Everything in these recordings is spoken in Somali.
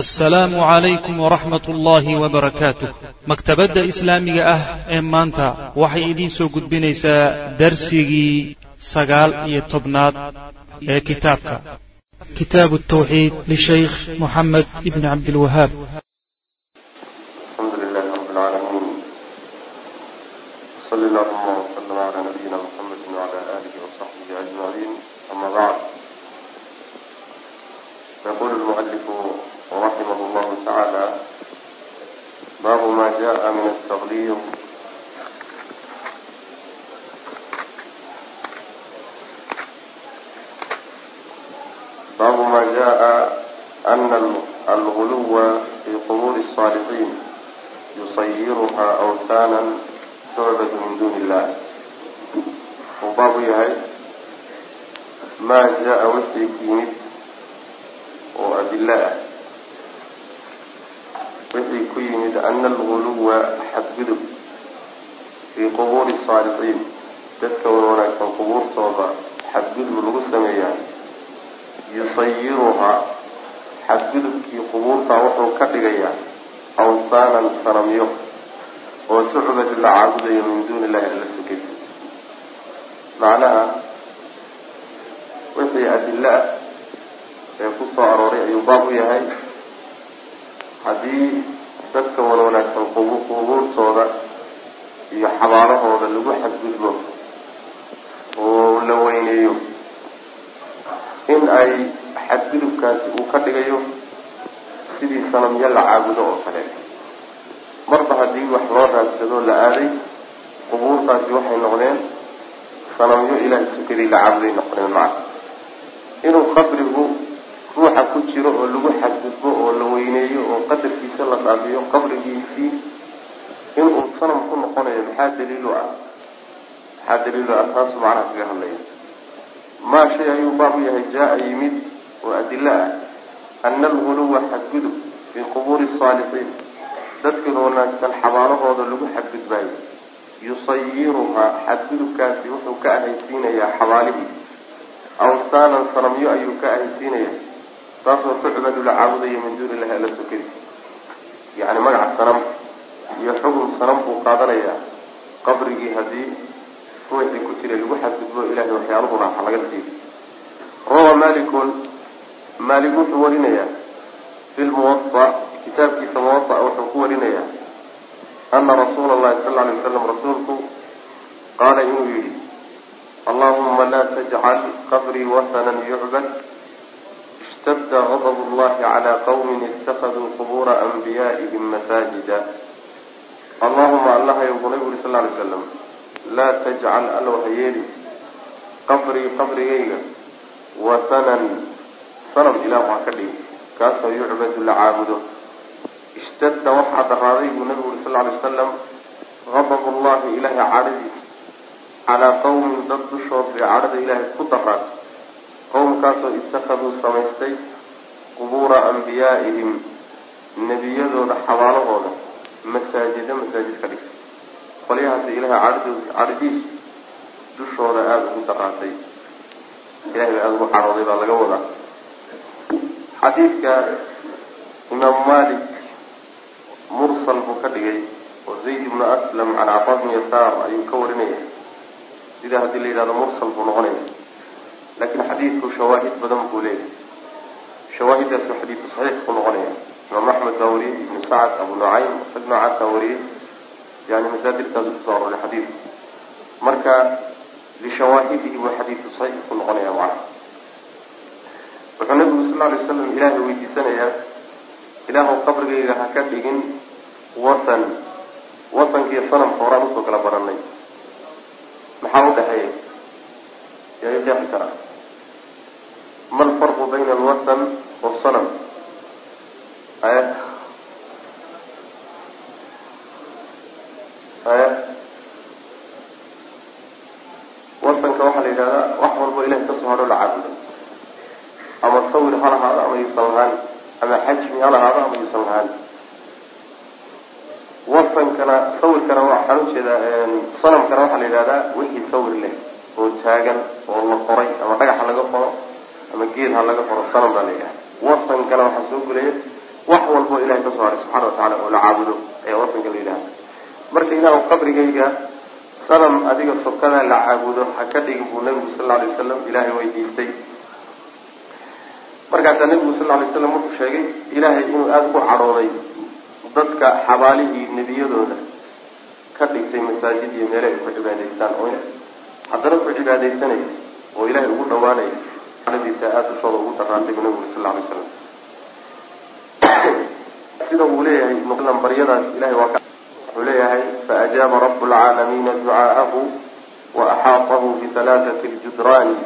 asalaamu calaykum waraxmat ullaahi wabarakaatuh maktabadda islaamiga ah ee maanta waxay idiin soo gudbinaysaa darsigii sagaal iyo tobnaad ee kitaabka. Kitaabu tawxiid lishaykh moxamed ibni cabdilwahaab llahu tacaala baabu ma jaءa min altaqliid baabu ma jaءa ana alguluwa fi quburi الصaalixiin yusayiruha awtana tucbadu min duni illah uu baabu yahay maa jaa wixii wixii ku yimid ana alguluwa xadgudub fii qubuuri saalixiin dadka wanaagsan qubuurtooda xadgudub lagu sameeyaa. Yusayiruhaa xadgudubkii qubuurtaa wuxuu ka dhigayaa awsaanan sanamyo oo sucbad la caabudayo min duuni illahi alla sukay macnaha wixii adilla ah ee ku soo arooray ayuu baab u yahay haddii dadka wan wanaagsan qubuurtooda iyo xabaalahooda lagu xadgudbo oo la weyneeyo in ay xadgudubkaasi uu ka dhigayo sidii sanamyo la caabudo oo kale. Marba haddii wax loo raadsado la aaday qubuurtaasi waxay noqdeen sanamyo ilaahay sukadii la caabuday noqdeen macna inuu qabrigu ruuxa ku jiro oo lagu xadgudbo oo la weyneeyo oo qadarkiisa la dhaafiyo qabrigiisii inuu sanam ku noqonayo maxaa daliilu ah? Maxaa daliilu ah? Taasu macnaha kaga hadlaya. Maa shay ayuu baab u yahay jaaa yimid oo adilo ah. Ana alguluwa xadgudub fii qubuuri saalixiin. Dadka wanaagsan xabaalahooda lagu xadgudbaayo. Yusayiruhaa xadgudubkaasi wuxuu ka ahaysiinayaa xabaalihii. Awsaanan sanamyo ayuu ka ahaysiinayaa taasoo tucbadu la caabudayo min duuni illahi alla sokadi yacni magaca sanam iyo xukun sanam buu qaadanayaa qabrigii haddii ruuxii ku jiray lagu xadgudbo ilahay waxyaaluhu raaxa laga siiyo rawa malikun maalik wuxuu warinayaa fi lmuwaa kitaabkiisa muwaa wuxuu ku warinayaa ana rasuula allahi sal alay waslam rasuulku qaala inuu yihi allahuma la tajcal qabrii wahanan yucbad ishtadda gadab llahi cala qawmin itakaduu qubura anbiyaa'ihim masaajida allahuma allahayow nabigu uri sal alay slam laa tajcal allow ha yeeli qabrii qabrigayga wahanan sanam ilaah ha ka dhigi kaasoo yucbadu la caabudo ishtadda waxaa daraaday buu nabigu uri sal alay wasalam gadab llahi ilaahay cadhadiisa calaa qawmin dad dushood bay cadhada ilaahay ku daraad qowmkaasoo itakaduu samaystay qubuura anbiyaa'ihim nebiyadooda xabaalahooda masaajida masaajid ka dhigtay. Qolyahaasi ilahay cadhd cadhadiisu dushooda aada ugu daraatay ilahay ba aada ugu cadhooday baa laga wadaa. Xadiidka imaam malik mursal buu ka dhigay oo zayd ibnu aslam can cata bni yasaar ayuu ka warinaya sida haddii la yidhahdo mursal buu noqonaya laakiin xadiidku shawaahid badan buu leeyahy shawaahiddaasuu xadiidku saxiix ku noqonaya imaam axmed baa wariyey ibnu sacad abu nucaym rag noocaasaa wariyey yani masaadirtaasu ku soo aroray xadiidku marka lishawaahidihi buu xadiidku saxiix ku noqonaya macna wuxuu nabigu sal alay slam ilaahay weydiisanayaa ilaahu qabrigayga ha ka dhigin watan watankiiyo sanamka horaan u soo kala baranay maxaa u dhexeeya yaa iqeexi karaa ma alfarqu bayna alwatan wasanam aya aya watanka waxaa la yidhahdaa wax walbo ilahay ka soo hadho la caabudo ama sawir ha lahaado ama yuusan lahaan ama xajmi ha lahaado ama yuusan lahaan watankana sawirkana waxaan u jeedaa sanamkana waxaa la yidhahdaa wixii sawir leh oo taagan oo la qoray ama dhagax ha laga qoro ama geed ha laga qoro sanam baa la yidhahda watankana waxaa soo gulaya dambe oo ilahay ka soo haray subxana wa tacala oo la caabudo ayaa wasanka la yidhaha marka ilaahu qabrigayga sanam adiga sokadaa la caabudo ha ka dhigin buu nabigu sal lla alay wasalam ilaahay weydiistay. Markaasaa nabigu sal lla alay slam wuxuu sheegay ilaahay inuu aada ku cadhooday dadka xabaalihii nebiyadooda ka dhigtay masaajid iyo meele ay ku cibaadaystaan. Oo haddana ku cibaadaysanaya oo ilaahay ugu dhawaanaya diisa aada dushooda ugu daraantay bu nabigu sal alay slam sida uu leeyahay baryadaas ilahay waa wuxuu leeyahay faajaaba rabu lcaalamiina ducaa'ahu waaxaatahu bihalaaثati ljudraani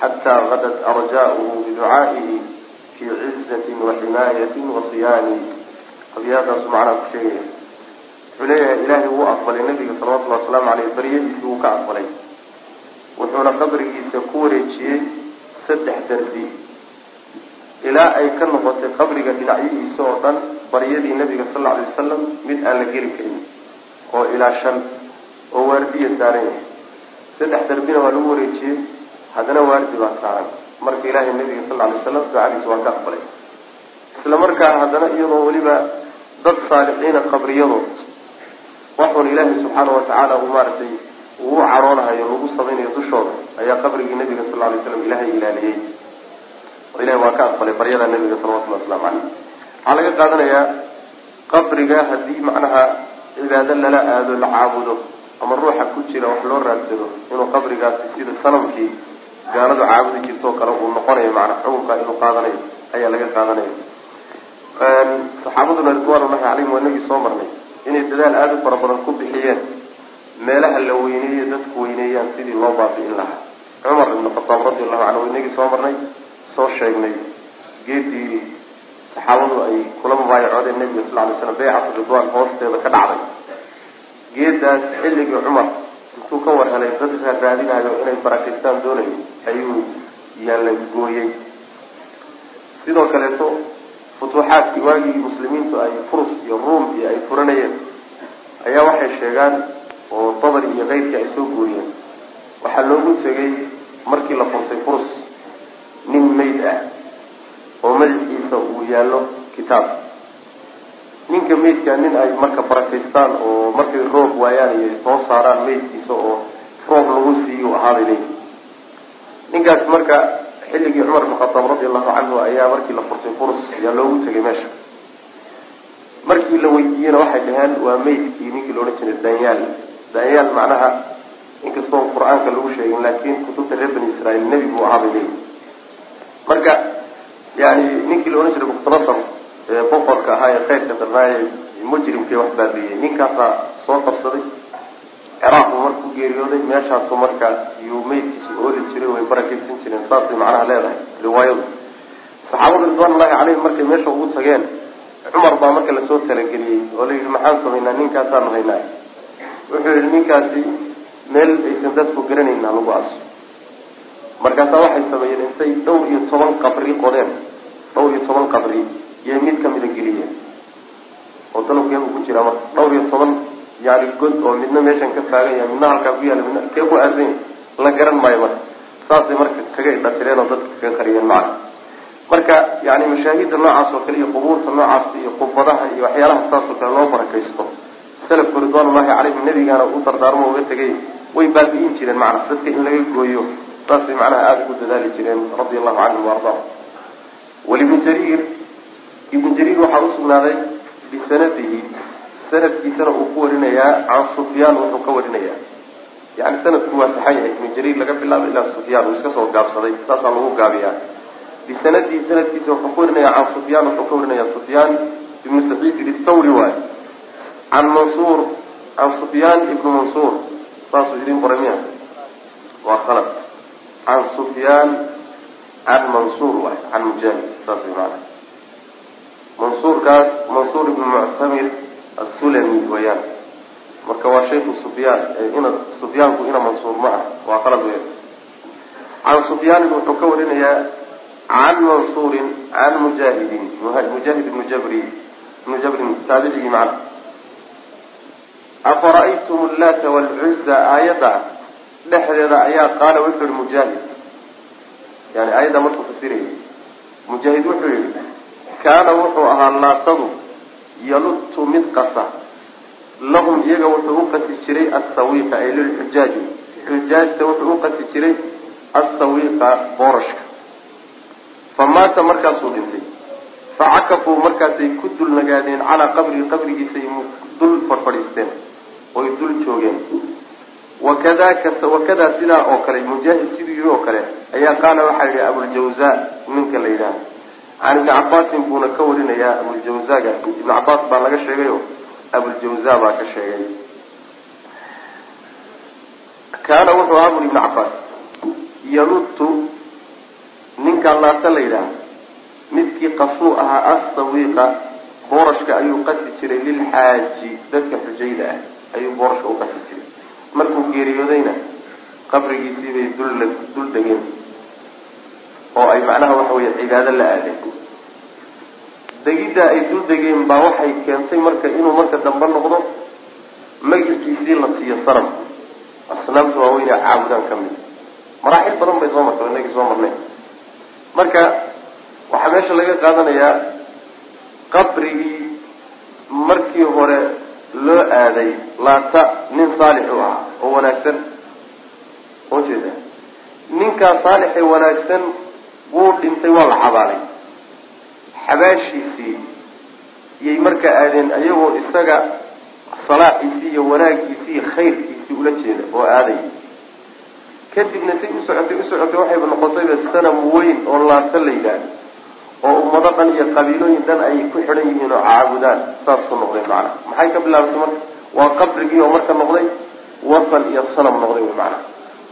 xataa gadat arja'uhu biducaa'ihi fii cizati waximaayatin wasiyaani qadiyadaasu macnaha ku sheegaya. Wuxuu leeyahay ilaahay wuu aqbalay nabiga salawatullhi wasalaamu aleyh baryadiisii wuu ka aqbalay. Wuxuuna qabrigiisa ku wareejiyey saddex dardi. Ilaa ay ka noqotay qabriga dhinacyihiisa oo dhan baryadii nabiga sal lla alay wasalam mid aan la geli karin oo ilaa shan oo waardiya saaran yahay saddex darbina waa lagu wareejiyey haddana waardi baa saaran. Marka ilaahay nabiga sal lla alay wasalam ducadiisa waa ka aqbalay isla markaa haddana iyadoo weliba dad saalixiina qabriyadood waxuun ilaahay subxaana watacaala uu maaragtay uu caroonahayo lagu samaynayo dushooda ayaa qabrigii nabiga sal alay slam ilaahay ilaaliyey oo ilahay waa ka aqbalay baryada nabiga salawatullahi waslamu caleyh waxaa laga qaadanayaa qabriga haddii macnaha cibaado lala aado la caabudo ama ruuxa ku jira wax loo raadsado inuu qabrigaasi sida sanamkii gaaladu caabudi jirtoo kale uu noqonayo macnaa xukunka inuu qaadanayo ayaa laga qaadanaya. Saxaabaduna ridwaanullahi calayhim waa nagii soo marnay. Inay dadaal aada u fara badan ku bixiyeen meelaha la weyneeye dadku weyneeyaan sidii loo baabi'in lahaa. Cumar ibnu khataab radi allahu canhu inagii soo marnay soo sheegnay geedii saxaabadu ay kula mubaayacoodeen nabiga sal lay slam baycatu ridwaan hoosteeda ka dhacday. Geedaas xilligii cumar intuu ka war helay dad raaraadinayo inay barakeystaan doonayo ayuu yaalla gooyey sidoo kaleeto futuuxaadkii waagii muslimiintu ay furus iyo ruum iyo ay furanayeen ayaa waxay sheegaan oo dabari iyo keyrkii ay soo guuriyeen waxaa loogu tegay markii la fursay furus nin mayd ah oo madaxiisa uu yaallo kitaab. Ninka maydka nin ay marka barakaystaan oo markay roob waayaan iyo soo saaraan maydkiisa oo roob lagu siiyo ahaaday leeyihi ninkaas marka xilligii cumar bin khataab radi allahu canhu ayaa markii la furtay furus ayaa loogu tegay meesha. Markii la weydiiyena waxay dhaheen waa maydkii ninkii la odhan jiray danyaal danyaal macnaha inkastoo qur'aanka lagu sheegin laakiin kutubta reer bani israiil nebi buu ahaabay leeyihi marka yani ninkii la odhan jiray mukhtasar ee boqorka ahaa ee khayrka darnaaye mujrimkii wax baabiiyey ninkaasaa soo qabsaday. Ciraaq buu markuu geeriyooday meeshaasu marka yuu meydkiisu ooli jiray way barakaysan jireen saasay macnaha leedahay riwaayadu. Saxaabada ridwaanullahi caleyhim markay meesha ugu tageen cumar baa marka la soo talageliyey oo la yidhi maxaan samaynaa ninkaasaanu haynaa wuxuu yihi ninkaasi meel aysan dadku garanayna lagu aso markaasaa waxay sameeyeen intay dhowr iyo toban qabri qodeen dhowr iyo toban qabri iyo mid kamida geliyeen oo dalabkeebu ku jiraa marka dhowr iyo toban yani god oo midna meeshan ka taagan yahay midna halkaa ku yaalla midna kee ku aasan yahay la garan maayo marka. Saasay marka kaga idhatireen oo dadka kaga qariyeen macana marka yani mashaahida noocaas oo kale iyo qubuurta noocaas iyo qubadaha iyo waxyaalaha saas oo kale loo barakaysto salafku ridwaanullahi calayhim nabigaana u dardaarmo uga tegay way baabi'in jireen macana dadka in laga gooyo saasay macnaha aada ugu dadaali jireen radia allahu canhum waardaahum walibnu jariir ibnu jariir waxaa usugnaaday bisanadihi sanadkiisana uu ku warinayaa can sufyaan wuxuu ka warinayaa. Yani sanadku waa saxan yahay ibnu jariir laga bilaabo ilaa sufyaan uu iska soo gaabsaday saasaa lagu gaabiyaa. Bisanadihi sanadkiisa wuxuu ka warinaya can sufyaan wuxuu ka warinayaa sufyaan ibnu saciid ithawri waay can mansuur can sufyaan ibnu mansuur saasuu idin qoray miya waa khalad can sufyaan can mansuur waay can mujaahid saas way mansuurkaas mansuur ibnu muctamir asulami weyaan marka waa shayku sufyaan ina sufyaanku ina mansuur ma ah waa qalad weya can sufyaanin wuxuu ka warinayaa can mansuurin can mujaahidin mujaahid ibnu jabri ibnu jabrin taabicigii macna afara'aytum llaata waalcuza aayadda dhexdeeda ayaa qaala wuxuu yihi mujaahid yani aayadda markuu fasirayay mujaahid wuxuu yihi kaana wuxuu ahaa laatadu yaludtu mid qasa lahum iyaga wuxuu u qasi jiray asawiiqa ay lilxujaaji xujaajta wuxuu u qasi jiray asawiiqa boorashka fa maata markaasuu dhintay facakafuu markaasay ku dul nagaadeen calaa qabrihi qabrigiisay dul fadhfadhiisteen oy dul joogeen. Wakadaka wakadaa sidaa oo kale mujaahid siduu yihi oo kale ayaa qaala waxaa yihi abuljawza ninka la yidhaaha can ibni cabaasin buuna ka warinayaa abuljawzaga ibni cabaas baa laga sheegayo abuljawza baa ka sheegay. Kaana wuxuu ahaa buri ibni cabaas yaludtu ninkaa laata la yidhaaha midkii qasuu ahaa asawiiqa boorashka ayuu qasi jiray lilxaaji dadka xujayda ah ayuu boorashka u qasi jiray. Markuu geeriyoodayna qabrigiisii bay dul dul degeen oo ay macnaha waxa weeye cibaado la aadeen. Degiddaa ay dul degeen baa waxay keentay marka inuu marka dambe noqdo magiciisii la siiyo sanam asnaamta waaweyn ee caabudaan ka mid. Maraaxil badan bay soo martay inagii soo marnay. Marka waxaa meesha laga qaadanayaa qabrigii markii hore loo aaday laata nin saalix u ahaa oo wanaagsan. Oo jeeda. Ninkaa saalixee wanaagsan wuu dhintay waa la xabaalay. Xabaashiisii iyay markaa aadeen ayagoo isaga salaaxiisii iyo wanaagiisii iyo khayrkiisii ula jeeda oo aaday. Kadibna say u socotay u socotay waxayba noqotayba sanam weyn oo laata la yidhaahdo oo ummado dhan iyo qabiilooyin dhan ay ku xidhan yihiin oo caabudaan saas ku noqday macnaha maxay ka bilaabatay marka? Waa qabrigii oo marka noqday wasan iyo sanam noqday wy macnaha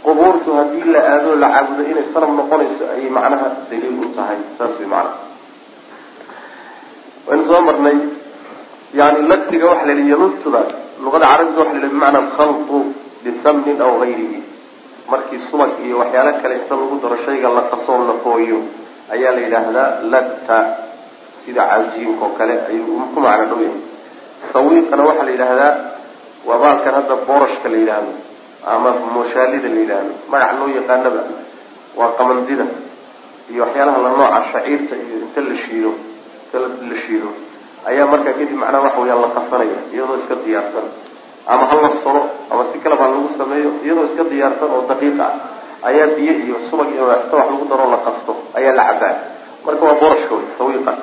qubuurtu haddii la aado la caabudo inay sanam noqonayso ayay macnaha daliil u tahay saas way macnaha waynu soo marnay yani laftiga waxa la yihi yaludtudaas luqada carabiga waxa la bimacna alkhalqu bisamnin aw gayrihi markii subag iyo waxyaalo kale inta lagu daro shayga la qasoo la hooyo ayaa la yidhaahdaa latta sida cajiinka oo kale ayuu ku macno dhow yahay sawiiqana waxaa la yidhaahdaa waa baalkan hadda boorashka la yidhaahdo ama mooshaalida la yidhaahdo magac loo yaqaanaba waa qamandida iyo waxyaalaha la nooca shaciirta iyo inta la shiido inta la shiido ayaa markaa kadib macnaha waxa weyaan la qasanaya iyadoo iska diyaarsan. Ama ha la solo ama si kaleba ha lagu sameeyo iyadoo iska diyaarsan oo daqiiq ah ayaa biyo iyo subag iyo ta wax lagu daroo la qasto. Ayaa la cabaa marka waa borashka wey sawiiqaas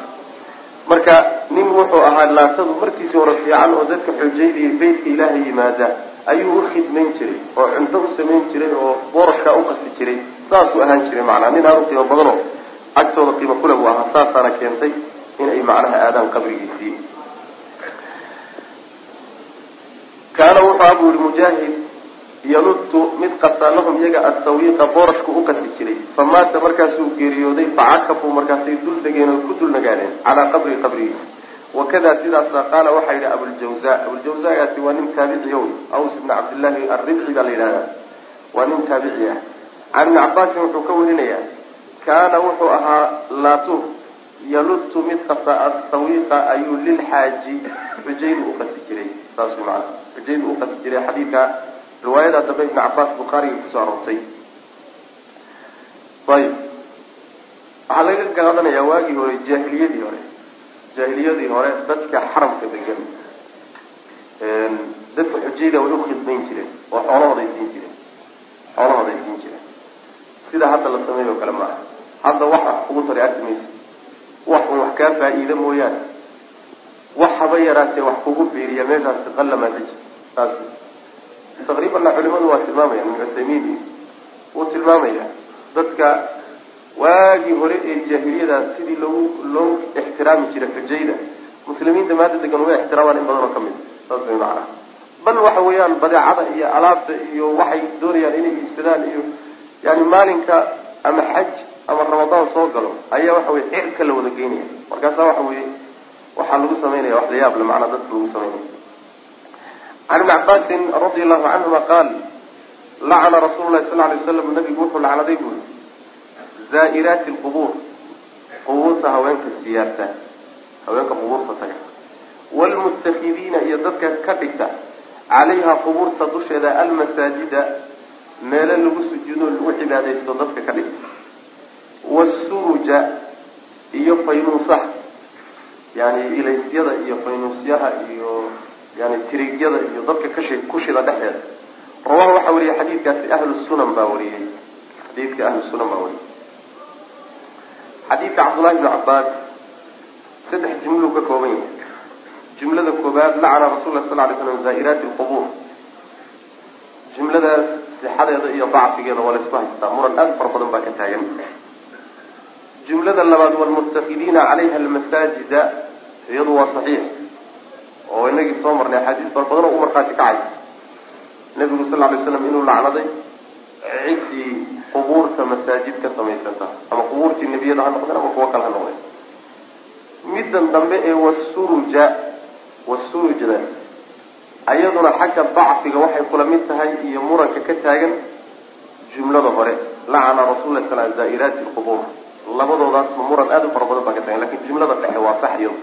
marka nin wuxuu ahaa laatadu markiisii hore fiican oo dadka xoojayda iyo beytka ilaahay yimaada ayuu u khidmayn jiray oo cunto u samayn jiray oo boorashkaa u qasi jiray. Saasuu ahaan jiray macnaa nin aada u qiimo badanoo agtooda qiimo kule buu ahaa. Saasaana keentay inay macnaha aadaan qabrigiisii. Kaana wuxuu abu yihi mujaahid yaludtu mid qasaa lahum iyaga asawiiqa boorashku u qasi jiray. Fa maata markaasuu geeriyooday facakafuu markaasay dul degeen oo ku dul nagaadeen calaa qabrii qabrigiisa wakada sidaasna qaala waxaa yidhi abuljawza abuljawzagaasi waa nin taabiciya wey. Aws ibni cabdillahi arribci baa la yidhahdaa waa nin taabici ah. Can ibni cabaasin wuxuu ka warinayaa kaana wuxuu ahaa laatu yaludtu mid qasa asawiiqa ayuu lilxaaji xujaydu u qasi jiray. Saas way maana xujaydu u qasi jiray xadiidka riwaayada dambe ibn cabaas bukhaariga ku soo aroortay. Ayib. Waxaa laga qaadanayaa waagii hore jaahiliyadii hore. Jaahiliyadii hore dadka xaramka degan dadka xujayda way u khidmayn jireen oo xoolahooday siin jireen. Xoolahooday siin jireen. Sida hadda la sameeyo kale maaha hadda wax wax kugu taray arki maysa. Wax un wax kaa faa-iida mooyaane. Wax haba yaraatee wax kugu biiriya meeshaasi qallamaa deji saas taqriibanna culimadu waa tilmaamaya ibn cuthaymiin wuu tilmaamaya. Dadka waagii hore ee jaahiliyada sidii loogu loo ixtiraami jiray xujayda muslimiinta maanta degan uga ixtiraamaan in badan oo ka mid saas way macnaha. Bal waxa weeyaan badeecada iyo alaabta iyo waxay doonayaan inay iibsadaan iyo yani maalinka ama xaj ama ramadaan soo galo ayaa waxa weye cirka la wada geynaya markaasa waxa weye waxaa lagu samaynaya wax la yaab le macnaa dadka lagu samaynaya can ibni cabaasin radia allahu canhuma qaal lacana rasuulu lahi sal lay slam nabigu wuxuu lacnaday buuri zaa'iraati lqubuur qubuurta haweenka siyaarta haweenka qubuurta taga. Wlmuttakidiina iyo dadka ka dhigta calayha qubuurta dusheeda almasaajida meelo lagu sujuudo lagu cibaadaysto dadka ka dhigta. Wasuruja iyo faynuusaha yani ilaysyada iyo faynuusyaha iyo yani tirigyada iyo dadka kashi kushida dhexdeeda rawaha waxaa wariyay xadiidkaasi ahlu sunan baa wariyey xadiidka ahlu sunan baa wariyey xadiidka cabdullahi bni cabbaas saddex jumluu ka kooban yahay jumlada koobaad lacana rasul lah sal lay slam zaa'iraati lqubuur jumladaas sixadeeda iyo dacfigeeda waa laysku haystaa muran aad fara badan baa ka taagan jumlada labaad walmuttakidiina calayha almasaajida iyadu waa saxiix oo inagii soo marnay axaadiis fara badan oo u kacaysa nabigu sal lay slam inuu lacnaday ciddii qubuurta masaajid ka samaysanta ama qubuurtii nebiyada ha noqdeen ama kuwo kale ha noqdeen. Middan dambe ee wasuruja wasurujda ayaduna xagga dacfiga waxay kula mid tahay iyo muranka ka taagan jumlada hore lacana rasul lah sl zaa'iraati lqubuur labadoodaasba muran aada u fara badan baa ka taagan laakiin jumlada dhexe waa sax iyado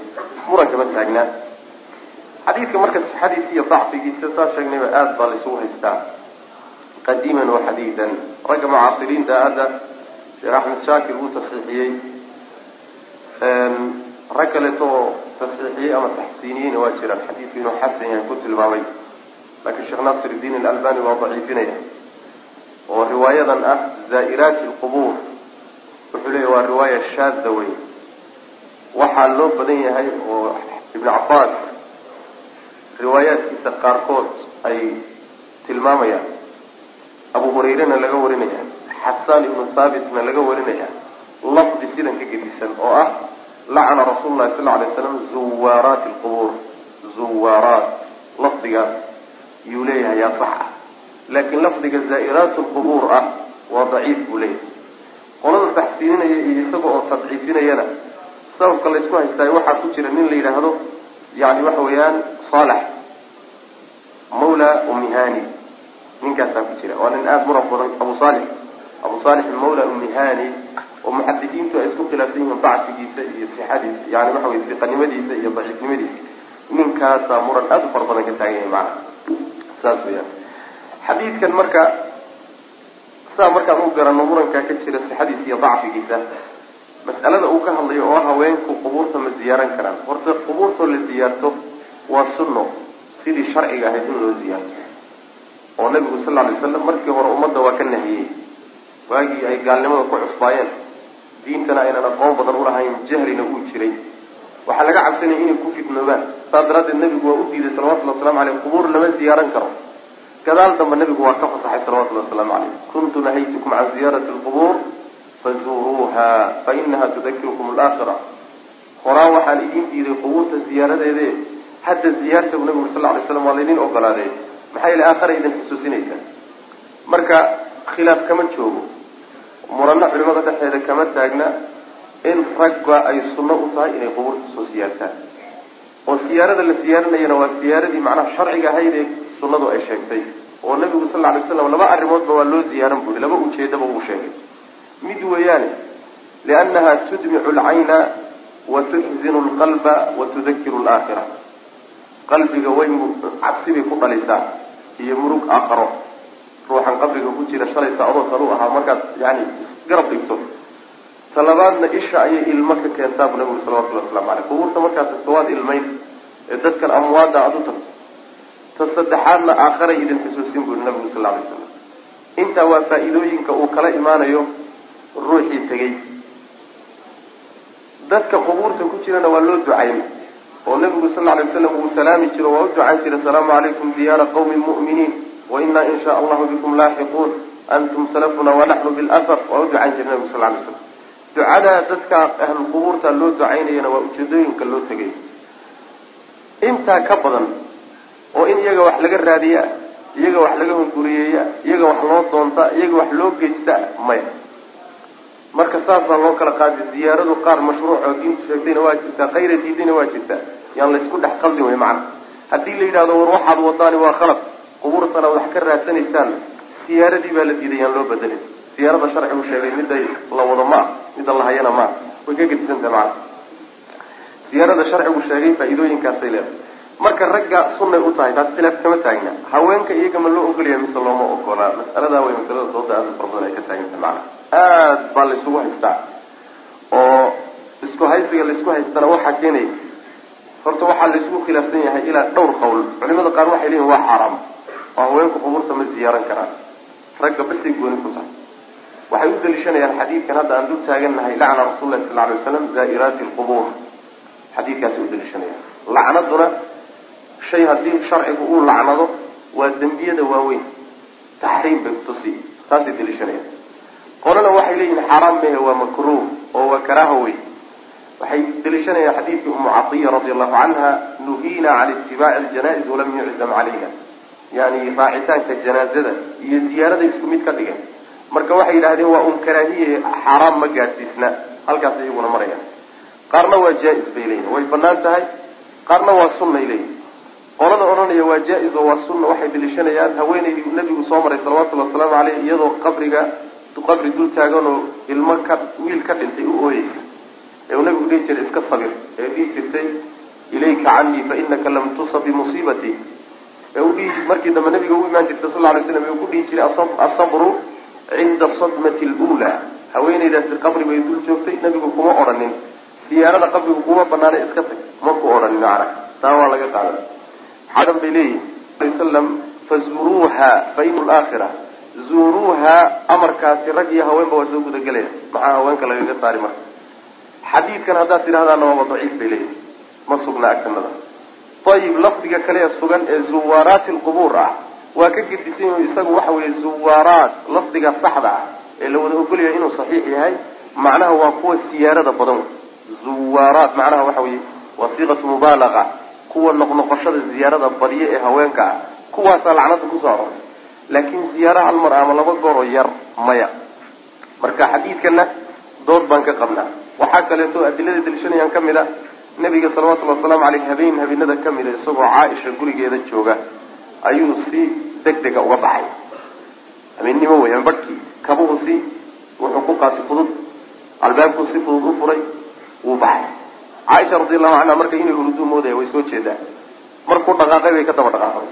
muran kama taagnaa xadiidka marka sixadiisa iyo dacfigiisa saa sheegnayba aada baa laisugu haystaa. Qadiiman wa xadiidan. Ragga mucaasiriinta hadda sheekh axmed shaakir uu tasxiixiyey rag kaleeto oo tasxiixiyey ama taxsiiniyeyna waa jiraan. Xadiidku inuu xasan yahay ku tilmaamay. Laakiin sheekh nasir iddiin alalbani waa daciifinaya oo riwaayadan ah zaa'iraati lqubuur wuxuu leeyahy waa riwaaya shaada wey waxaa loo badan yahay oo ibnu cabbaas riwaayaadkiisa qaarkood ay tilmaamayaan. Abu hurayrena laga warinaya xasaan ibnu thaabitna laga warinaya lafdi sidan ka gedisan oo ah lacana rasuulu lahi sal lay slam zuwaaraati lqubuur zuwaaraat lafdigaas yuu leeyahay yaa sax ah. Laakiin lafdiga zaa'iraat lqubuur ah waa daciif buu leeyahay. Qolada taxsiininaya iyo isaga oo tadciifinayana sababka laysku haystaayo waxaa ku jira nin la yidhaahdo yani waxa weeyaan saalax mawla umihani ninkaasaa ku jira. Waa nin aada muran badan abu saalix abu saalix mawla umihani oo muxadisiintu ay isku khilaafsan yihiin dacfigiisa iyo sixadiisa yani waxa wey siqanimadiisa iyo daciifnimadiisa. Ninkaasaa muran aada u fara badan ka taagan yahay macana saas weyaan xadiidkan marka saa markaan u garano murankaa ka jira sixadiisa iyo dacfigiisa mas'alada uu ka hadlayo oo haweenku qubuurta ma ziyaaran karaan. Horta qubuurtoo la ziyaarto waa sunno. Sidii sharciga ahayd in loo ziyaarto oo nabigu sal lay slam markii hore ummadda waa ka nahiyey. Waagii ay gaalnimada ku cusbaayeen. Diintana aynan aqoon badan ulahayn jahlina uu jiray. Waxaa laga cabsanaya inay ku fitnoobaan. Saas daraaddeed nabigu waa u diiday salawatullhi waslamu aleyh qubuur lama ziyaaran karo. Gadaal dambe nabigu waa ka fasaxay salawatullhi wasalaamu caleyh kuntu nahaytukum can ziyaarati lqubuur fazuuruuha fa inaha tudakirukum alaakhira horaan waxaan idin diiday qubuurta ziyaaradeede hadda ziyaarta bu nabigu sal lay slam waa laydin ogolaaday maxaa yeele aakhara idin xusuusinaysaa marka khilaaf kama joogo murano culimada dhexeeda kama taagna in ragga ay sunno u tahay inay qubuurta soo siyaartaan oo siyaarada la siyaaranayana waa siyaaradii macnaha sharciga ahayd ee sunnadu ay sheegtay oo nabigu sal alay slam laba arrimoodba waa loo ziyaaran buri laba ujeedaba uu sheegay mid weeyaane liannaha tudmicu alcayna wa tuxzinu lqalba wa tudakiru laakhira qalbiga way cabsi bay ku dhalisaa iyo murug aakharo. Ruuxan qabriga ku jira shalayta adoo kaluu ahaa markaad yani garab dhigto. Talabaadna isha ayay ilmo ka keentaa bu nabigu salawatullhi waslamu aleyh qubuurta markaad tagto waad ilmayn ee dadkan amwaada aada u tagto. Ta saddexaadna aakharay idin xusuusin buri nabigu sal alay slam intaa waa faa-iidooyinka uu kala imaanayo ruuxii tegey dadka qubuurta ku jirana waa loo ducayn oo nabigu sal alay waslam uu salaami jiro waa u ducan jiray asalaamu calaykum diyaara qawmi mu'miniin wa inaa in shaa allahu bikum laaxiquun antum salafuna wanaxnu bilafar waa u ducan jiray nabigu sal lay slam ducada dadka ahlulqubuurta loo ducaynayana waa ujeedooyinka loo tegay. Intaa ka badan oo in iyaga wax laga raadiya iyaga wax laga hunguriyeeya iyaga wax loo doonta iyaga wax loo geysta maya marka saasaa loo kala qaaday ziyaaradu qaar mashruuc oo diintu sheegtayna waa jirtaa kayra diidayna waa jirtaa yaan laysku dhex qaldin wey macana haddii la yidhahdo war waxaad wadaani waa khalad qubuurtana wax ka raadsanaysaan siyaaradii baa la diiday yaan loo bedelin. Siyaarada sharcigu sheegay midday la wado ma ah midda la hayana ma. Ah way ka gedisantaha macana siyaarada sharcigu sheegay faa-iidooyinkaasay leedahay. Marka ragga sunnay u tahay taas khilaaf kama taagna. Haweenka iyaga ma loo ogolaya mise looma ogolaa masaladaa way masalada dooda aada fara badan ay ka taaganta macana aad baa laysugu haystaa. Oo isku haysiga laysku haystana waxaa keenaya horta waxaa laysku khilaafsan yahay ilaa dhowr qowl. Culimada qaar waxay leeyihiin waa xaaraam oo haweenku qubuurta ma ziyaaran karaan. Ragga basay gooni ku tahay. Waxay u daliishanayaan xadiidkan hadda aan dul taagannahay lacna rasul lahi sal alay waslam zaa'iraati lqubuur xadiidkaasay u daliishanayaan. Lacnaduna shay haddii sharcigu uu lacnado waa dembiyada waaweyn. Taxriim bay kutusi taasay daliishanayaan qolana waxay leeyihiin xaaraam mehe waa makruuh oo waa karaaha wey waxay daliishanayaan xadiidkii umu catiya radi allahu canha nuhiina can itibaaci ljanais walam yuczam calayha. Yani raacitaanka janaazada iyo ziyaarada isku mid ka dhigeen marka waxay yidhahdeen waa un karaahiye xaaraam ma gaadhsiisna. Halkaas iyaguna marayaan. Qaarna waa jaa-is bay leeyihiin way bannaan tahay. Qaarna waa sunnay leeyihiin qolada odhanaya waa jaa-is oo waa sunna waxay daliishanayaan haweenaydii nabigu soo maray salawatullhi wasalaamu caleyh iyadoo qabriga qabri dul taagan oo ilmo ka wiil ka dhintay u ooyeysa. Ee uu nabigu dhihi jiray iska sabir ee dhihi jirtay ilayka canii fa inaka lam tusab bimusiibatii ee u dhihi markii dambe nabiga u imaan jirtay sal lay slam ee ku dhihi jiray asabru cinda sadmati lula haweenaydaasi qabri bay dul joogtay nabigu kuma odhanin siyaarada qabrigu kuma banaanay iska tag maku odhanin macana taa waa laga qaadan xadan bay leeyihiin slam fazuruuha fa inu laakhira zuuruuha amarkaasi rag iyo haweenba waa soo gudagelaya. Maxaa haweenka lagaga saari marka? Xadiidkan haddaad tidhahdaana waaba daciif bay leeyihiin ma sugna agtanada ayib lafdiga kale ee sugan ee zuwaaraati lqubuur ah waa ka gedisan yahu isagu waxa weeye zuwaaraat lafdiga saxda ah ee la wada ogolyahay inuu saxiix yahay. Macnaha waa kuwa siyaarada badan. Zuwaaraat macnaha waxa weye waa siiqatu mubaalaqa kuwa noqnoqoshada ziyaarada badiye ee haweenka ah. Kuwaasaa lacnada ku soo aroray laakin ziyaara hal mar ama laba goor oo yar maya. Marka xadiidkana dood baan ka qabnaa. Waxaa kaleeto adilada daliishanayaan ka mid a nabiga salawatullhi wasalaamu aleyh habeen habeenada ka mid a isagoo caaisha gurigeeda jooga ayuu si deg dega uga baxay. Habeennimo wey ama barhkii kabuhu si wuxuu ku qaatay fudud albaabku si fudud u furay wuu baxay. Caaisha radiallahu canha marka inay huruduu moodaya way soo jeedaa. Markuu dhaqaaqay bay ka daba dhaqaaqday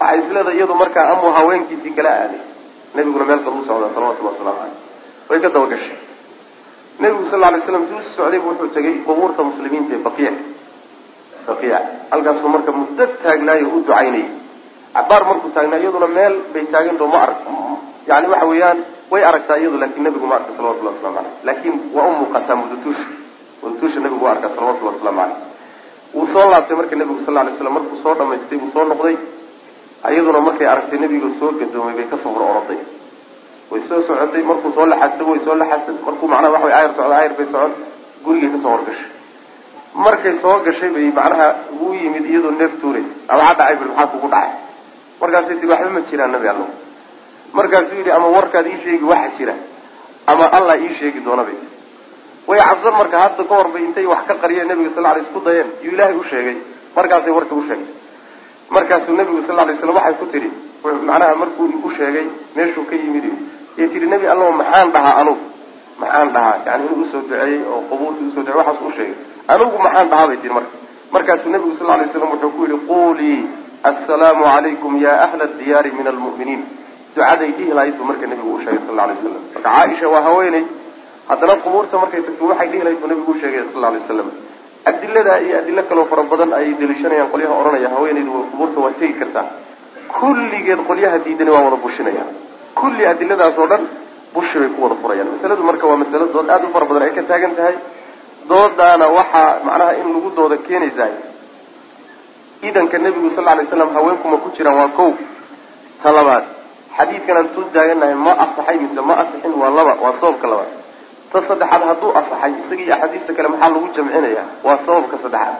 waxay isleedahay iyadu markaa amuu haweenkiisii kala aaday. Nabiguna meel kale u socdaa salawatullahi wasalaamu caleyh way ka daba gashay nabigu sal alay slam socday bu wuxuu tegay qubuurta muslimiinta ee baqiic. Baqiic. Halkaasuu marka muddo taagnaayo u ducaynayay. Cabaar markuu taagnaa iyaduna meel bay taagantao ma arag yani waxa weeyaan way aragtaa iyadu laakiin nabigu ma arka salawatullahi waslamu caleyh laakin waa u muuqataa mudutuusha mudutuusha nabigu waa arkaa salawatullahi waslamu caleyh wuu soo laabtay marka nabigu sal lay slam markuu soo dhamaystay wuu soo noqday iyaduna markay aragtay nabiga soo gadoomay bay ka soo hor oroday way soo socotay markuu soo laxadsay way soo laxadsay markuu macnaha waxa way ayar socda ayar bay socon gurigay ka soo horgashay. Markay soo gashay bay macnaha uu yimid iyadoo neef tuuraysa. Abaa dhacay bil maxaa kugu dhacay? Markaasay tii waxba ma jiraan nabi allo markaasuu yidhi ama warkaad ii sheegi waxa jira. Ama allah ii sheegi doona bay. Way cabsan marka hadda ka hor bay intay wax ka qariyeen nabiga sal lay isku dayeen. Yuu ilaahay u sheegay. Markaasay warka u sheegay markaasuu nabigu sal lay slam waxay ku tidhi macnaha markuu igu sheegay meeshuu ka yimid yay tihi nebi allo maxaan dhahaa anugu? Maxaan dhahaa? Yani inuu u soo duceeyey oo qubuurtii u soo ducey waxaas u sheegay. Anugu maxaan dhahaa? bay tihi marka. Markaasuu nabigu sal lay slam wuxuu ku yihi qulii assalaamu calaykum ya ahla diyaari min almu'miniin. Ducaday dhihi lahayd buu marka nabigu u sheegay sal lay slam marka caaisha waa haweeney. Haddana qubuurta markay tagto waxay dhihi lahayd buu nabigu u sheegay sal lay slam adilada iyo adilo kaloo fara badan ayay daliishanayaan qolyaha odhanaya haweeneydu qubuurta waa tegi kartaa kulligeed qolyaha diidani waa wada bushinayaan. Kulli adiladaas oo dhan bushi bay ku wada furayaan. Masaladu marka waa masalo dood aada u fara badan ay ka taagan tahay. Doodaana waxaa macnaha in lagu dooda keenaysaa idanka nebigu sal lay slam haweenkuma ku jiraan waa kow. Ta labaad xadiidkan aan tuu taaganahay ma asaxay mise ma asixin waa laba waa sababka labaad ta saddexaad hadduu asaxay isaga iyo axaadiista kale maxaa lagu jamcinaya? Waa sababka saddexaad.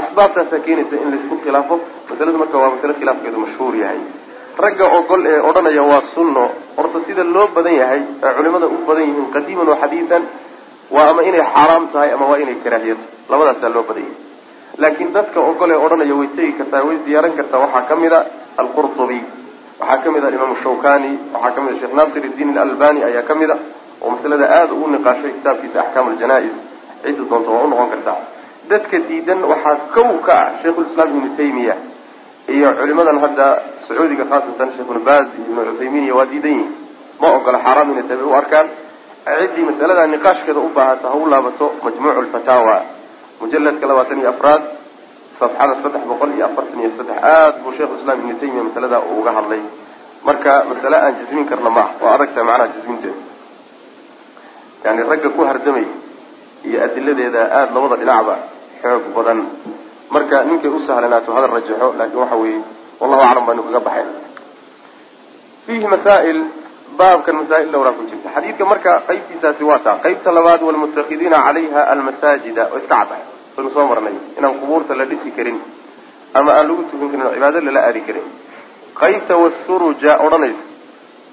Asbaabtaasaa keenaysa in laysku khilaafo. Masaladu marka waa masale khilaafkeedu mashhuur yahay. Ragga ogol ee odhanaya waa sunno. Horta sida loo badan yahay ee culimada u badan yihiin qadiiman wa xadiidan waa ama inay xaaraam tahay ama waa inay karaahiyato labadaasaa loo badan yahay. Laakiin dadka ogol ee odhanaya way tegi kartaa way ziyaaran kartaa. Waxaa ka mid a alqurtubi waxaa ka mid a imaamu shawkani waxaa ka mid a sheekh nasir iddiin alalbani ayaa ka mid a oo masalada aada ugu niqaashay kitaabkiisa axkaam aljanaa-is doonta waa unoqon kartaa. Dadka diidan waxaa kow ka ah shaykhulislaam ibnu taymiya iyo culimadan hadda sacuudiga khaasatan sheekh ibnu baaz waa diidan yihiin ma ogola xaaraam inay tabi u arkaan. Ciddii masalada niqaashkeeda u baahata ha u laabato majmuucu lfataawa mujaladka labaatan iyo afraad safxada saddex boqol iyo afartan iyo saddex aada buu sheikhu islam ibnu taymiya masalada uga hadlay. Marka masale aan jasmin karna maaha waa adagtahay macnaha jasminteeda yani ragga ku hardamay iyo adiladeeda aada labada dhinacba xoog badan. Marka ninkay u hadal rajaxo laakin waxa weeye wallahu aclam baanu kaga baxayn fiihi masaa'il baabkan masaa'il dhowraa ku jirta. Xadiidka marka qaybtiisaasi waa taa. Qaybta labaad walmuttakidiina calayha almasaajida oo iska caddahay baynu soo marnay inaan qubuurta la dhisi karin ama aan lagu tukan karin oo cibaado lala aadi karin. Qaybta wasuruja odhanaysa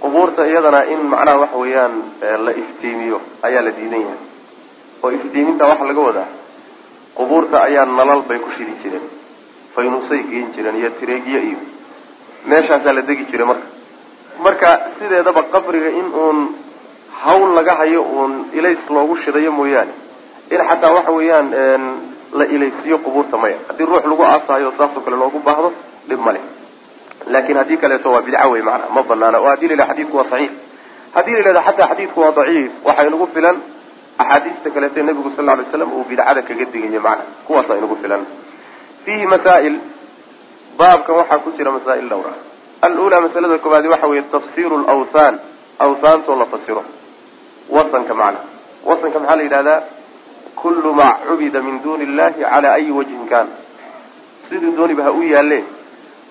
qubuurta iyadana in macnaha waxa weeyaan la iftiimiyo ayaa la diidan yahay. Oo iftiiminta waxaa laga wadaa qubuurta ayaa nalal bay ku shidi jireen faynusay geen jireen iyo tireegyo iyo meeshaasaa la degi jiray marka. Marka sideedaba qabriga in uun hawl laga hayo uun ilays loogu shidayo mooyaane in xataa waxa weeyaan la ilaysiiyo qubuurta maya. Haddii ruux lagu aasaayo saasoo kale loogu baahdo dhib male laakin haddii kaleeto waa bidca wey maanaa ma banaana oo haddii la yidhaha xadidku waa saxiix. Haddii la yidhahda xataa xadiidku waa daciif waxaa inagu filan axaadiista kaleete nebigu sal ly slam uu bidcada kaga digayo macna kuwaasaa inagu filan. Fiihi masaa'il baabkan waxaa ku jira masaa'il dhowra. Alula masalada koobaadi waxa weeye tafsiru lawthan awthaantoo la fasiro. Wasanka macna wasanka maxaa la yidhahdaa? Kullu maa cubida min duni illahi cala ayi wajhin kan siduu dooniba ha u yaalle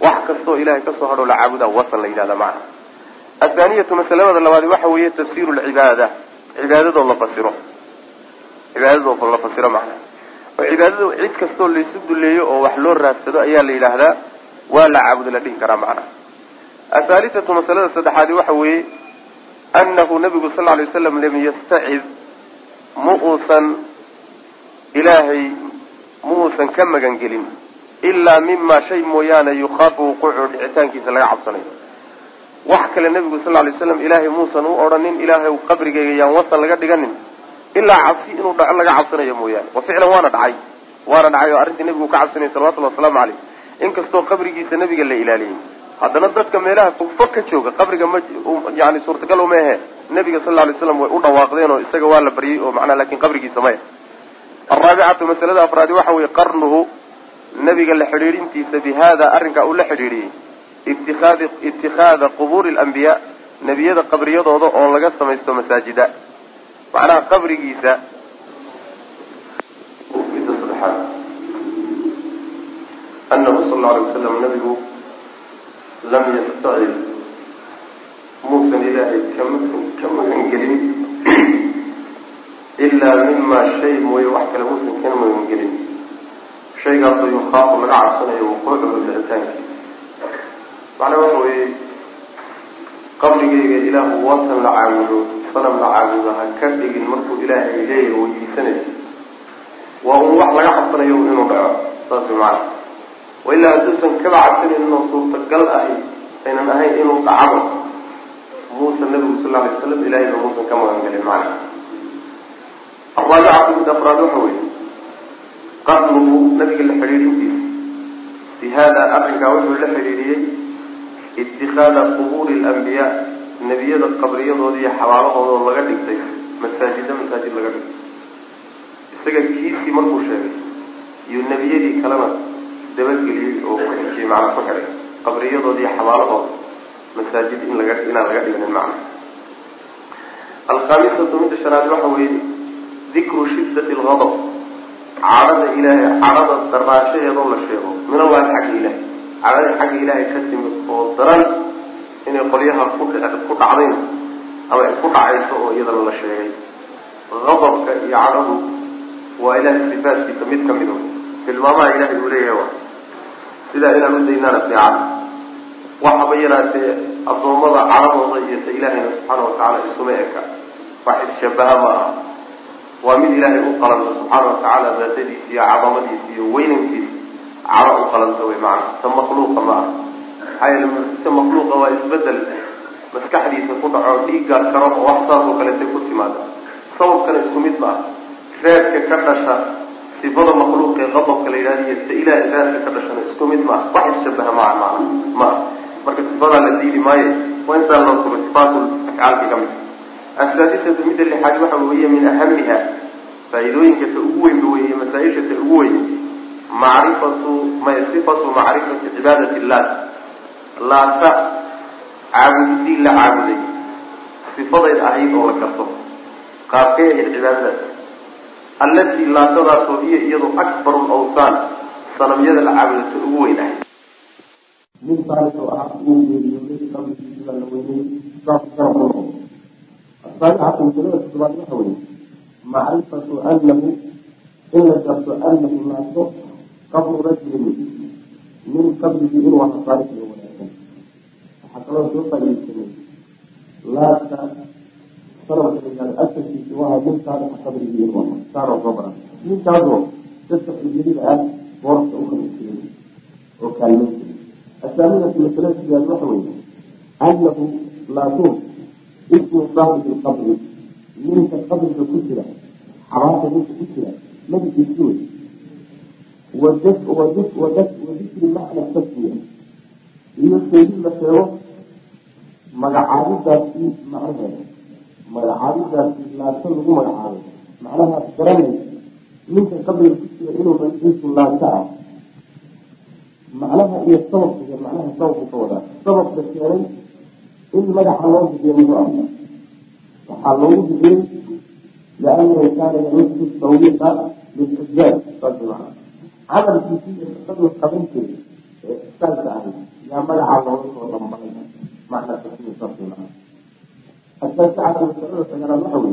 wax kastoo ilahay ka soo hadhoo la caabudaa wasan la yidhahda macna. Athaaniyatu masalamada labaadi waxa weeye tafsiru lcibaada cibaadadoo la fasiro. Cibaadadoo la fasiro macna. Oo cibaadada cid kastoo laysu duleeyo oo wax loo raadsado ayaa la yidhaahdaa waa la caabudo la dhihi karaa macna. Athaalithatu masalada saddexaadi waxa weeye annahu nabigu sal ly waslam lam yastacid ma uusan ilaahay ma uusan ka magan gelin ilaa mima shay mooyaane yukhaafu wuquucu dhicitaankiisa laga cabsanayo. Wax kale nebigu sal lay slam ilaahay muusan u odhanin ilaahay qabrigayga yaan wasan laga dhiganin ilaa cabsi inuu dhaco laga cabsanayo mooyaane. Wa ficlan waana dhacay. Waana dhacay oo arrintii nebigu ka cabsanayay salawatullhi wasalaamu caleyh inkastoo qabrigiisa nebiga la ilaaliyey. Haddana dadka meelaha fogfog ka jooga qabriga ma yani suurtagal uma ahe. Nebiga sal lay slam way u dhawaaqdeen oo isaga waa la baryey oo macnaa laakiin qabrigiisa maya alraabicatu masalada afraadi waxa weye qarnuhu nebiga la xidhiidhintiisa bi hada arrinkaa uu la xidhiidhiyey itikaadi itikaada qubuuri alambiyaa nebiyada qabriyadooda oo laga samaysto masaajida. Macnaha qabrigiisa midda saddexaad anahu sal lla alay wasalam nabigu lam yastacid muusan ilaahay ka magangelin ilaa mima shay mooye wax kale muusan kana magangelin shaygaasoo yukhaafu laga cabsanayo wuquucuhu dhicitaankiisa macnaa waxa weeye qabrigayga ilaahu watan la caabudo sanam la caabudo ha ka dhigin markuu ilaahay leeyahay weydiisanayo. Waa un wax laga cabsanayo inuu dhaco saas macana wa ilaa hadduusan kaba cabsanayn inuu suurtagal ahay aynan ahayn inuu dhacabo muusan nabigu sal alay waslam ilahayba muusan ka magangelin macana araabicatu mid afraad waxa weeye qarnuhu nabiga la xidhiidhintiisa bi hada arrinkaa wuxuu la xidhiidhiyey itikaada qubuuri alambiyaa nebiyada qabriyadooda iyo xabaalahooda laga dhigtay masaajida masaajid laga dhigtay isaga kiisii markuu sheegay iyo nebiyadii kalena dabageliyey oo ku xijiyey ku xidhay qabriyadooda iyo xabaalahooda masaajid in laga inaan laga dhignin macna alkhamisatu midda shanaad waxa weeye dikru shiddati algadab cadhada ilaahay cadhada daraashaheedoo la sheego min allahi xagga ilahay cadhada xagga ilaahay ka timid oo daran inay qolyaha ku ku dhacdayna ama ay ku dhacayso oo iyadana la sheegay qadabka iyo cadhadu waa ilahay sifaadkiisa mid ka mid o tilmaamaha ilahay uu leeyahay sidaa inaan u daynaana fiican waxaba yaraatee addoommada cadhadooda iyo ta ilaahayna subxaana watacaala isuma eka wax isshabaha ma aha waa mid ilaahay u qalanta subxaana watacaala daatadiisa iyo cadamadiisa iyo weynankiisa. Cadho u qalanta wey macana ta makhluuqa ma aha. Maxaa yeele ta makhluuqa waa isbeddel maskaxdiisa ku dhaco dhiiggaad karo wax saas oo kaleetay ku timaada sababkana isku mid ma ah reerka ka dhasha sifada makhluuqa ee qadabka la yidhahda iyo ta ilaahay reerka ka dhashana isku mid ma ah wax isshabaha maa ma ah marka sifadaa la diidi maayo waa intaa loo sugo sifaatul afcaalka ka mid asaadisatu midda lixaad waxa weeye min ahamiha faa'iidooyinka ta ugu weynba weeye masaa-isha ugu weyn. Macrifatu sifatu macrifati cibaadati illaat laata caabudidii la caabuday. Sifadeyd ahayd oo la garto qaabkay ahayd cibaadadaas allatii laatadaasoo hiyo iyadu akbaru lawsaan sanamyada la caabudata ugu weyn ahayd. Nin saalix oo ah uu geeriyooday qabrigiisa la weynay toddobaad waxa weeye macrifatu anahu in la ismu saaxibi lqabri ninka qabriga ku jira xabaasha ninka ku jira magaciisi wey wadikri macna tasmiya iyo sheegid la sheego magacaabidaasi macnaheeda magacaabidaasi laato lagu magacaabay macnaha garanaysa ninka qabriga ku jira inuu magaciisu laato ah macnaha iyo sababka macnaha sababku ka wadaa sababka keenay in magaca loo bixiyo ah waxaa loogu bixiyey liannahu kaana yamusu tawbiiqa lilxujaaj camalkiisii iyo shaqaduu qabanteeda ee ixsaanka ahayd yaa magacaa looga soo dhambalay macna sagalaad waxa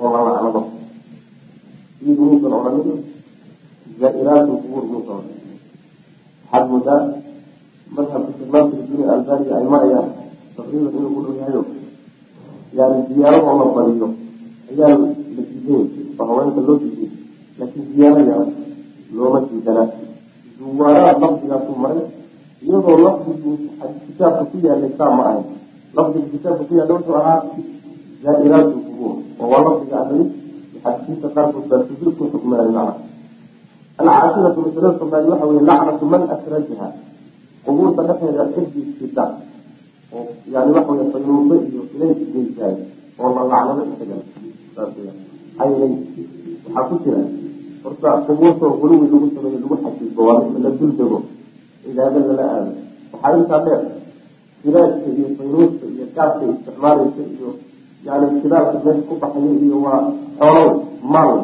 oo la lacnado odhanin zaa-iraatu qubuur muusan odhanin waxaad moodaa madhabka sheekh naasir diin albaniga ay marayaan taqriiban inuu ku dhow yahayo yani ziyaarahoo la badiyo ayaa la diiday oo haweenka loo diiday laakiin ziyaaraya looma diidanaa zuwaaraad lafdigaasu maray iyadoo lafdigii kitaabka ku yaalay saa ma ahayn lafdiga kitaabka ku yaalla wuxuu ahaa zaa-iraatu qubuur oo waa lafdiga ahli xadiisiinta qaarkood baa sujuud ku xukmeenay macna alcaashiratu masalada tobnaad waxa weye lacnatu man asrajaha qubuurta dhexeeda cidii sida oo yani waxa wey fayuuba iyo ilayk geysaay oo la lacnado weya aynay waxaa ku jira horta qubuurtoo guluwi lagu sameeyo lagu xajiibo waa la dul dego cibaado lala aado waxaa intaa dheer silaadka iyo faynuuska iyo gaadka isticmaalaysa iyo yani shidaalka meesha ku baxaya iyo waa xoolow maal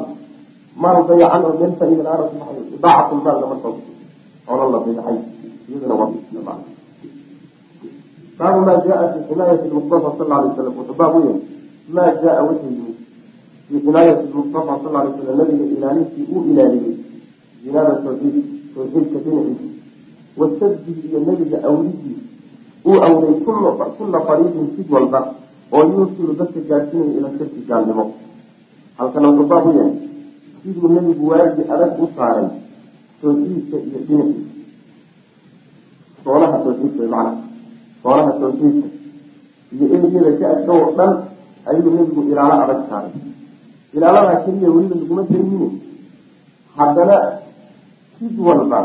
maal dayacan oo meel faa-ida la'aana ku baxayo idaacat lmaal lama soo xoolo la dayacay iyadana waa baabu maa jaa fi xinaayati lmustafa sal alay slam wuxuu baab u yahay maa jaa wuxuu yimid fii xinaayati lmustafa sal alay slam nabiga ilaalintii uu ilaaliyey jinaaba tawxiid tawxiidka dhinaciisa wasaddihi iyo nebiga awlidii uu awlay kulla fariiqin sid walba oo yuusilu dadka gaadhsiinaya ila shirki gaalnimo. Halkana wuxuu baab u yahay siduu nebigu waagi adag u saaray tawxiidka iyo dhinaciisa. Soolaha tawxiidka way macnaha soolaha tawxiidka. Iyo eriyada ka adka oo dhan ayuu nebigu ilaalo adag saaray. Ilaaladaa keliya weliba laguma daymine haddana sid walba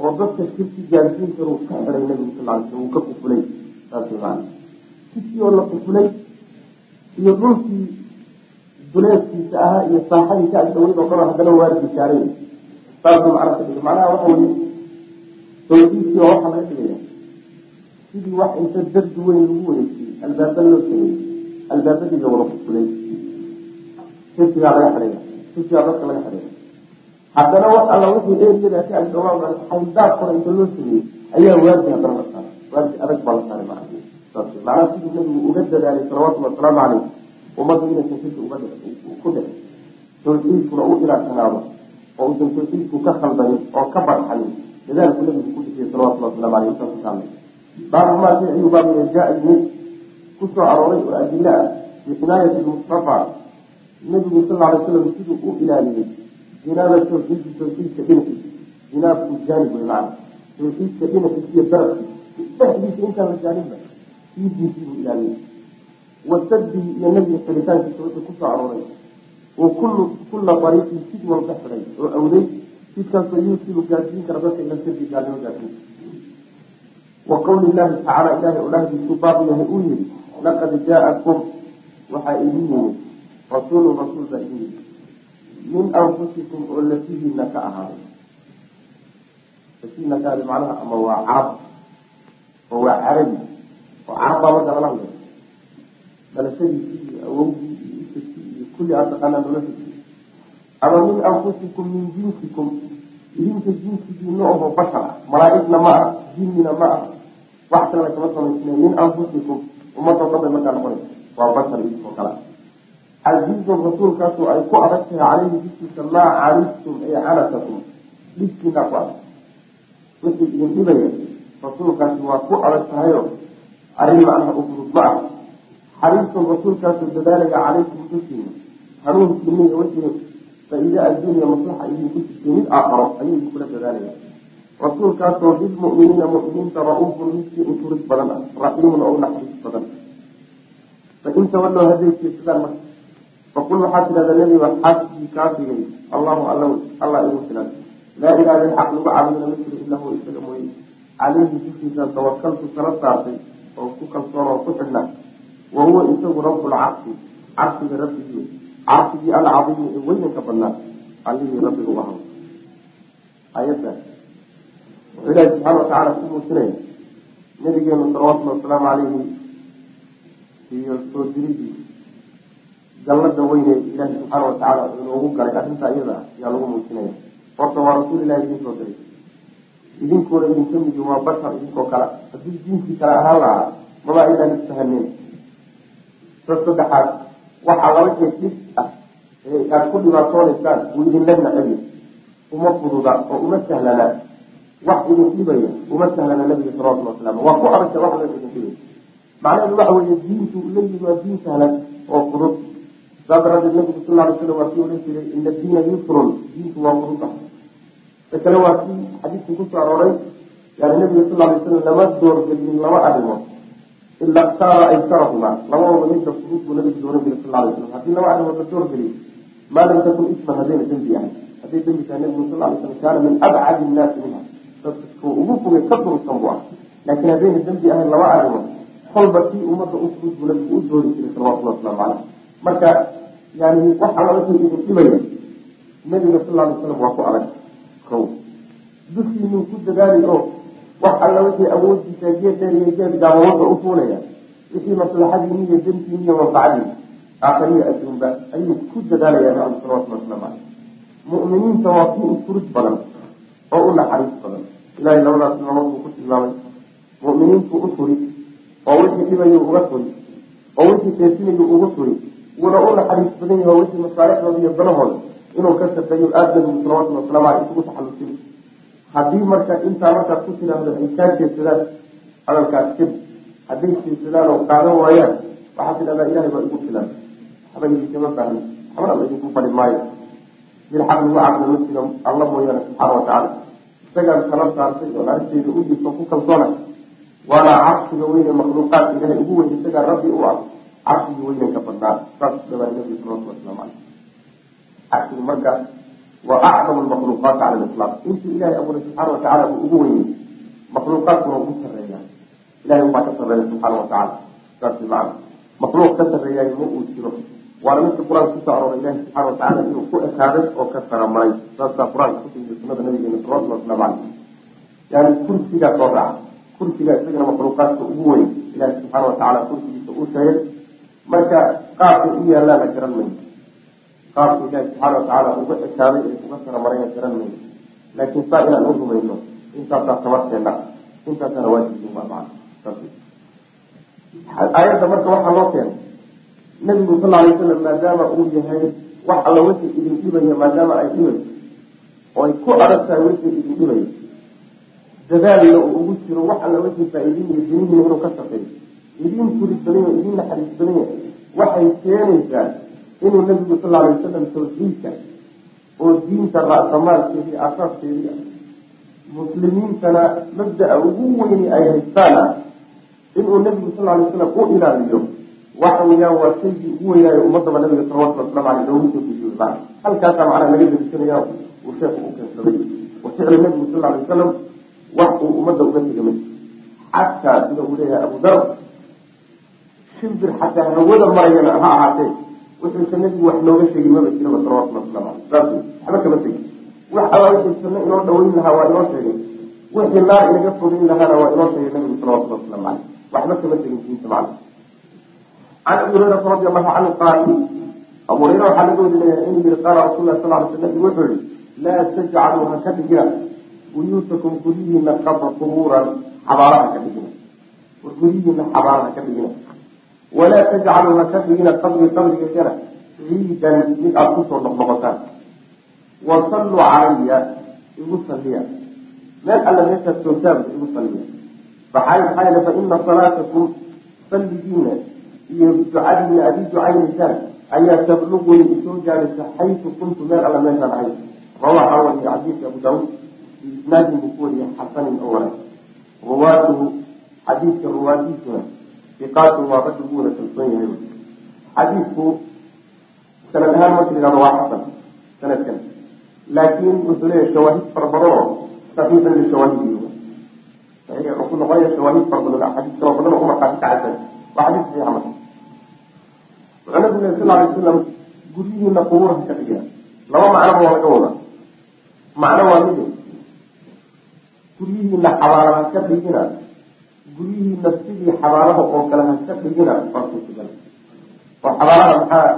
oo dadka shirki gaadhsiin karuu ka xiray nebigu sal ly sl uu ka kufulay sidkii oo la kufulay iyo dhulkii duleedkiisa ahaa iyo saaxadii ka agdhaweyd oo dhan haddana waardi saaray saasuu macna ka dhigay macnaha waxa weye tawxiidkii oo waxaa laga dhigaya sidii wax inta dardi weyn lagu wareejiyey albaaba loo sameeyey albaabadii la wada kufulay shirkigaa laga xidhaya shirkigaa dadka laga xidhaya haddana wax alla wixii eriyada ka agdhawaa xayndaab kore inta loo sameeyey ayaa waardi haddana la saaray. Waardi adag baa la saaray macna macnaha siduu nabigu uga dadaalay salawatullhi wasalaamu caleyh ummadda inaysan shirki uga ku dhicin tawxiidkuna u ilaarsanaado oo uusan tawxiidku ka khaldanin oo ka barxanin. Dadaalku nabigu ku dhixiyay salawatullahi waslamu aleyh intaas kaamay baabu maa shay ayuu jaa yimid ku arooray oo adilo ah fii xinaayati nabigu sal alay slam siduu u ilaaliyey jinaaba tawxiidki tawxiidka dhinaciisa jinaabku jaanib wey macna tawxiidka dhinaciisa iyo darafkiisa dhexdiisa intaan la jaaninba iidiisii buu ilaaliyey wasaddihi iyo nebiga xiritaankiisa wuxuu ku soo arooray. Kullu kulla ariiqin sid walba xiday oo awday sidkaasoo yuusilu gaadsiin kara dadka ila sirki gaalnimo gaadsiin wa qawli llahi tacaala ilahay oo baabu yahay uu yihi laqad jaa'akum waxaa idin yimid rasuulun rasuul baa idin yimid. Min anfusikum oo lafihiina ka ahaaday. Lafihiina ka ahaaday macnaha ama waa carab oo waa carabi oo carab marka lala hadlay dhalashadiisii iyo awowgii iyo isadkii iyo kulli aad taqaanaa noloshiisii ama min anfusikum min jinsikum idinka jinsigiina oho bashar ah malaaigna ma ah jinnina ma ah wax kalena kama samaysna min anfusikum ummadoo dhan bay markaa noqonaysa waa bashar idinkoo kale casiizun rasuulkaasu ay ku adag tahay caleyhi dushiisa maa canistum ay canatakum. Dhibkiinaa ku adag wixii idin dhibaya rasuulkaasi waa ku adag tahayo arrin macnaha u fudud ma ah xariisun rasuulkaasu dadaalaya calaykum dushiina hanuunkiina iyo wixii faa-iide adduuniya maslaxa idinku jirtay mid aakharo ayuu idinkula dadaalaya. Rasuulkaasoo bilmu'miniina mu'miniinta ra'uufun midkii uturid badan ah raxiimun oo u naxariis badan. Fain tawallow hadday jeedsadaan marka faqul waxaa tidhahdaa nebiga xasbii kaafigay allahu alla allah igu filan. Laa ilaha il xaq lagu caabudana ma jiro ilaa huwa isaga mooye. Caleyhi dushiisaan tawakaltu tala saartay oo ku kalsoon oo ku xidhna wa huwa isagu rabbulcarshi carshiga rabbigii carshigii alcadiimi ee weynanka badnaa allihii rabbiga u ahaa ayadda wuxuu ilaahi subxaana watacaala ku muujinaya nabigeenu salawatullhi wasalaamu caleyhi iyo soo diridii jannada weyne ilaahi subxaana watacaala inoogu galay arrintaa iyada ayaa lagu muujinaya horta waa rasuulilahi idin soo diray idinkuuna idinka waa bashar idinkoo kale haddii diinkii kale ahaan lahaa mabaa inaan isfahaneen sa saddexaad. Waxaa laba shay dhib ah aad ku dhibaatoonaysaan wuu idinla nacabya uma fududa oo uma sahlana. Wax idin dhibaya uma sahlana nabiga salawatulli wasalam waa ku aragta wax la macnaheedu waxa weeye diinku la waa diin sahlan oo fudud. Saa daraadeed nabigu sal alay slam waa kii odhan jiray ina diina yusrun. Diinku waa fudud ah ta kale waa kii xadiidkii ku soo arooray. Yani nabiga sal alay slam lama doorgelin lama arrimood ila khtaara aysarahuma labadooda midka fudud buu nabigu dooran jiray sal alay slam haddii laba arrimood la doorgeliyo maa lam takun isman haddayna dembi ahay hadday dembi tahay nabigu sal alay slam kaana min abcadi innaasi minha dadka ugu fogay ka durugsan buu ah laakiin haddayna dembi ahayn laba arrimood kolba kii ummadda u fudud buu nabigu u doori jiray salawatullah waslamu caleyh marka yani wax alla idin dhibaya nabiga sal alay slam waa ku adag kow dushiinuu ku dadaali oo wax alla wixii awoodiisa geed dheer iyo geed gaabawada u fuulaya wixii maslaxadiini iyo dantiini iyo manfacadiini aakhariya adduunba ayuu ku dadaalaya nabigu salawatullah waslamu caleyh mu'miniinta waa kii ufurid badan oo u naxariis badan. Ilahay labadaas namood buu ku tilmaamay. Mu'miniintu u turi oo wixii dhibayu uga turi oo wixii keesinayu ugu turi wuuna u naxariis badan yahay oo wixii masaalixdooda iyo danahooda inuu ka shaqeeyo aada nabigu salawatullhi waslamu isugu taxallusin haddii marka intaa markaad ku tidhaahdo ay kaa jeedsadaan hadalkaas kadib hadday jeedsadaan oo qaadan waayaan waxaad tidhahdaa ilahay baa igu filan. Waxba idinkama baahni waxbana la idinku fadhi maayo. Mid xaq lagu caqli ma alla mooyaane subxaana watacaala isagaan kala saartay oo arinteyda u dhiibto ku kalsoona. Waana carshiga weyne makhluuqaadka ilahay ugu weyn isagaa rabbi u ah. Carshigii weynan ka badnaa. Saas dabaa nabiga salawatulli waslamu caleyh carshigu marka waa acdamu lmakhluuqaati cala litlaq intii ilahay abuuray subxaana watacaala uu ugu weynay makhluuqaadkuna ugu sarreeya ilahay ubaa ka sarreeya subxaana watacaala saas macana makhluuq ka sarreeyaay ma uu jiro. Waana midka qur'aanka ku soo arooray ilahi subxana watacaala inuu ku ekaaday oo ka saramaray saasaa qur'aanka kusugiyo sunada nabigeena salawatulli waslamu caleyh yani kursigaa soo raaca kursiga isagana makhluuqaadka ugu weyn. Ilahi subxaana watacaala kursigiisa uu sheegay. Marka qaabka u yaalaana garan mayno qaabka ilahi subxaana watacaala uga ekaaday ee uga saramarayna garan mayno laakiin saa inaan u rumayno intaasaa tabarteena intaasaana waajibin waa marka waxaa loo keenay nabigu sal alay wasalam maadaama uu yahay wax alla wixii idin dhibaya maadaama ay dhibayso oo ay ku adag tahay wixii idin dhibaya dadaalna uu ugu jiro wax alla wixii faa-iidin iyo dinihiina inuu ka shaqeeyo idin badanya idin naxariis badanya waxay keenaysaa inuu nabigu sal alay wasalam tawxiidka oo diinta ra'samaalkeedii asaaskeedii ah muslimiintana mabda-a ugu weyni ay haystaan inuu nabigu sal alay wasalam u ilaaliyo waxa weeyaan waa shaygii ugu weynaayo ummadaba nabiga salawatulli waslamu aleyh loogu soo dejiyo ma halkaasaa macnaa laga delisanaya uu sheekhu u keensaday wa ficli nabigu sal alay wasalam wax uu ummadda uga tega ma xataa sida uu leeyahay abu dar shimbir xataa hawada marayana ha ahaatee wuxuusa nabigu wax nooga sheegin maba jiraba salawatullah waslamu aleyh saas waxba kama tegin. Wax alla wixii sunno inoo dhaweyn lahaa waa inoo sheegay. Wixii naar inaga fogeyn lahaana waa inoo sheegay nabigu salawatullah waslamu caleyh waxba kama tegin diinta macna can abi hurayrata radi allahu canhu qaal abu hureyre waxaa laga warinaya inuu yihi qaala rasul sal ly sl nabigu wuxuu yihi laa tajcaluu ha ka dhigina buyuutakum guryihiina qabra qubuuran xabaala ha ka dhigina. Guryihiina xabaala ha ka dhigina walaa tajcaluu ha ka dhigina qabri qabrigaygana ciidan mid aada ku soo noqnoqotaan wasalluu calaya igu salliya meel alla meeshaad joogtaanba igu salliya maxaa fa ina salaatakum salligiina iyo ducadiina aad ducaynaysaan ayaa tabluquni isoo gaadhaysa xaytu kuntu meel alla meeshaan ahay rawaxa wariya xadiidka abu daawuud biisnaadin buu ku xasanin oo wanaag ruwaatuhu xadiidka ruwaadiisuna iqaatu waa ragga ugu wada kalsoon yahay. Xadiidku sanad ahaan marka yihahdo waa xasan sanadkan. Laakiin wuxuu leeyahay shawaahid fara badan oo saxiixan lishawaahidi saxiix wuxuu noqonaya shawaahid fara badan axaadiis kaloo badan oo umarkaasi kacaysan waa xadiis saxiixa marka wuxuu nabigu lehy sal alay wasalam guryihiina qubuurha ka dhigina laba macnoba waa laga wadaa. Macno waa mid guryihiina xabaala ha ka dhigina guryihiina sidii xabaalaha oo kale ha ka dhigina waa suurtagal oo xabaalaha maxaa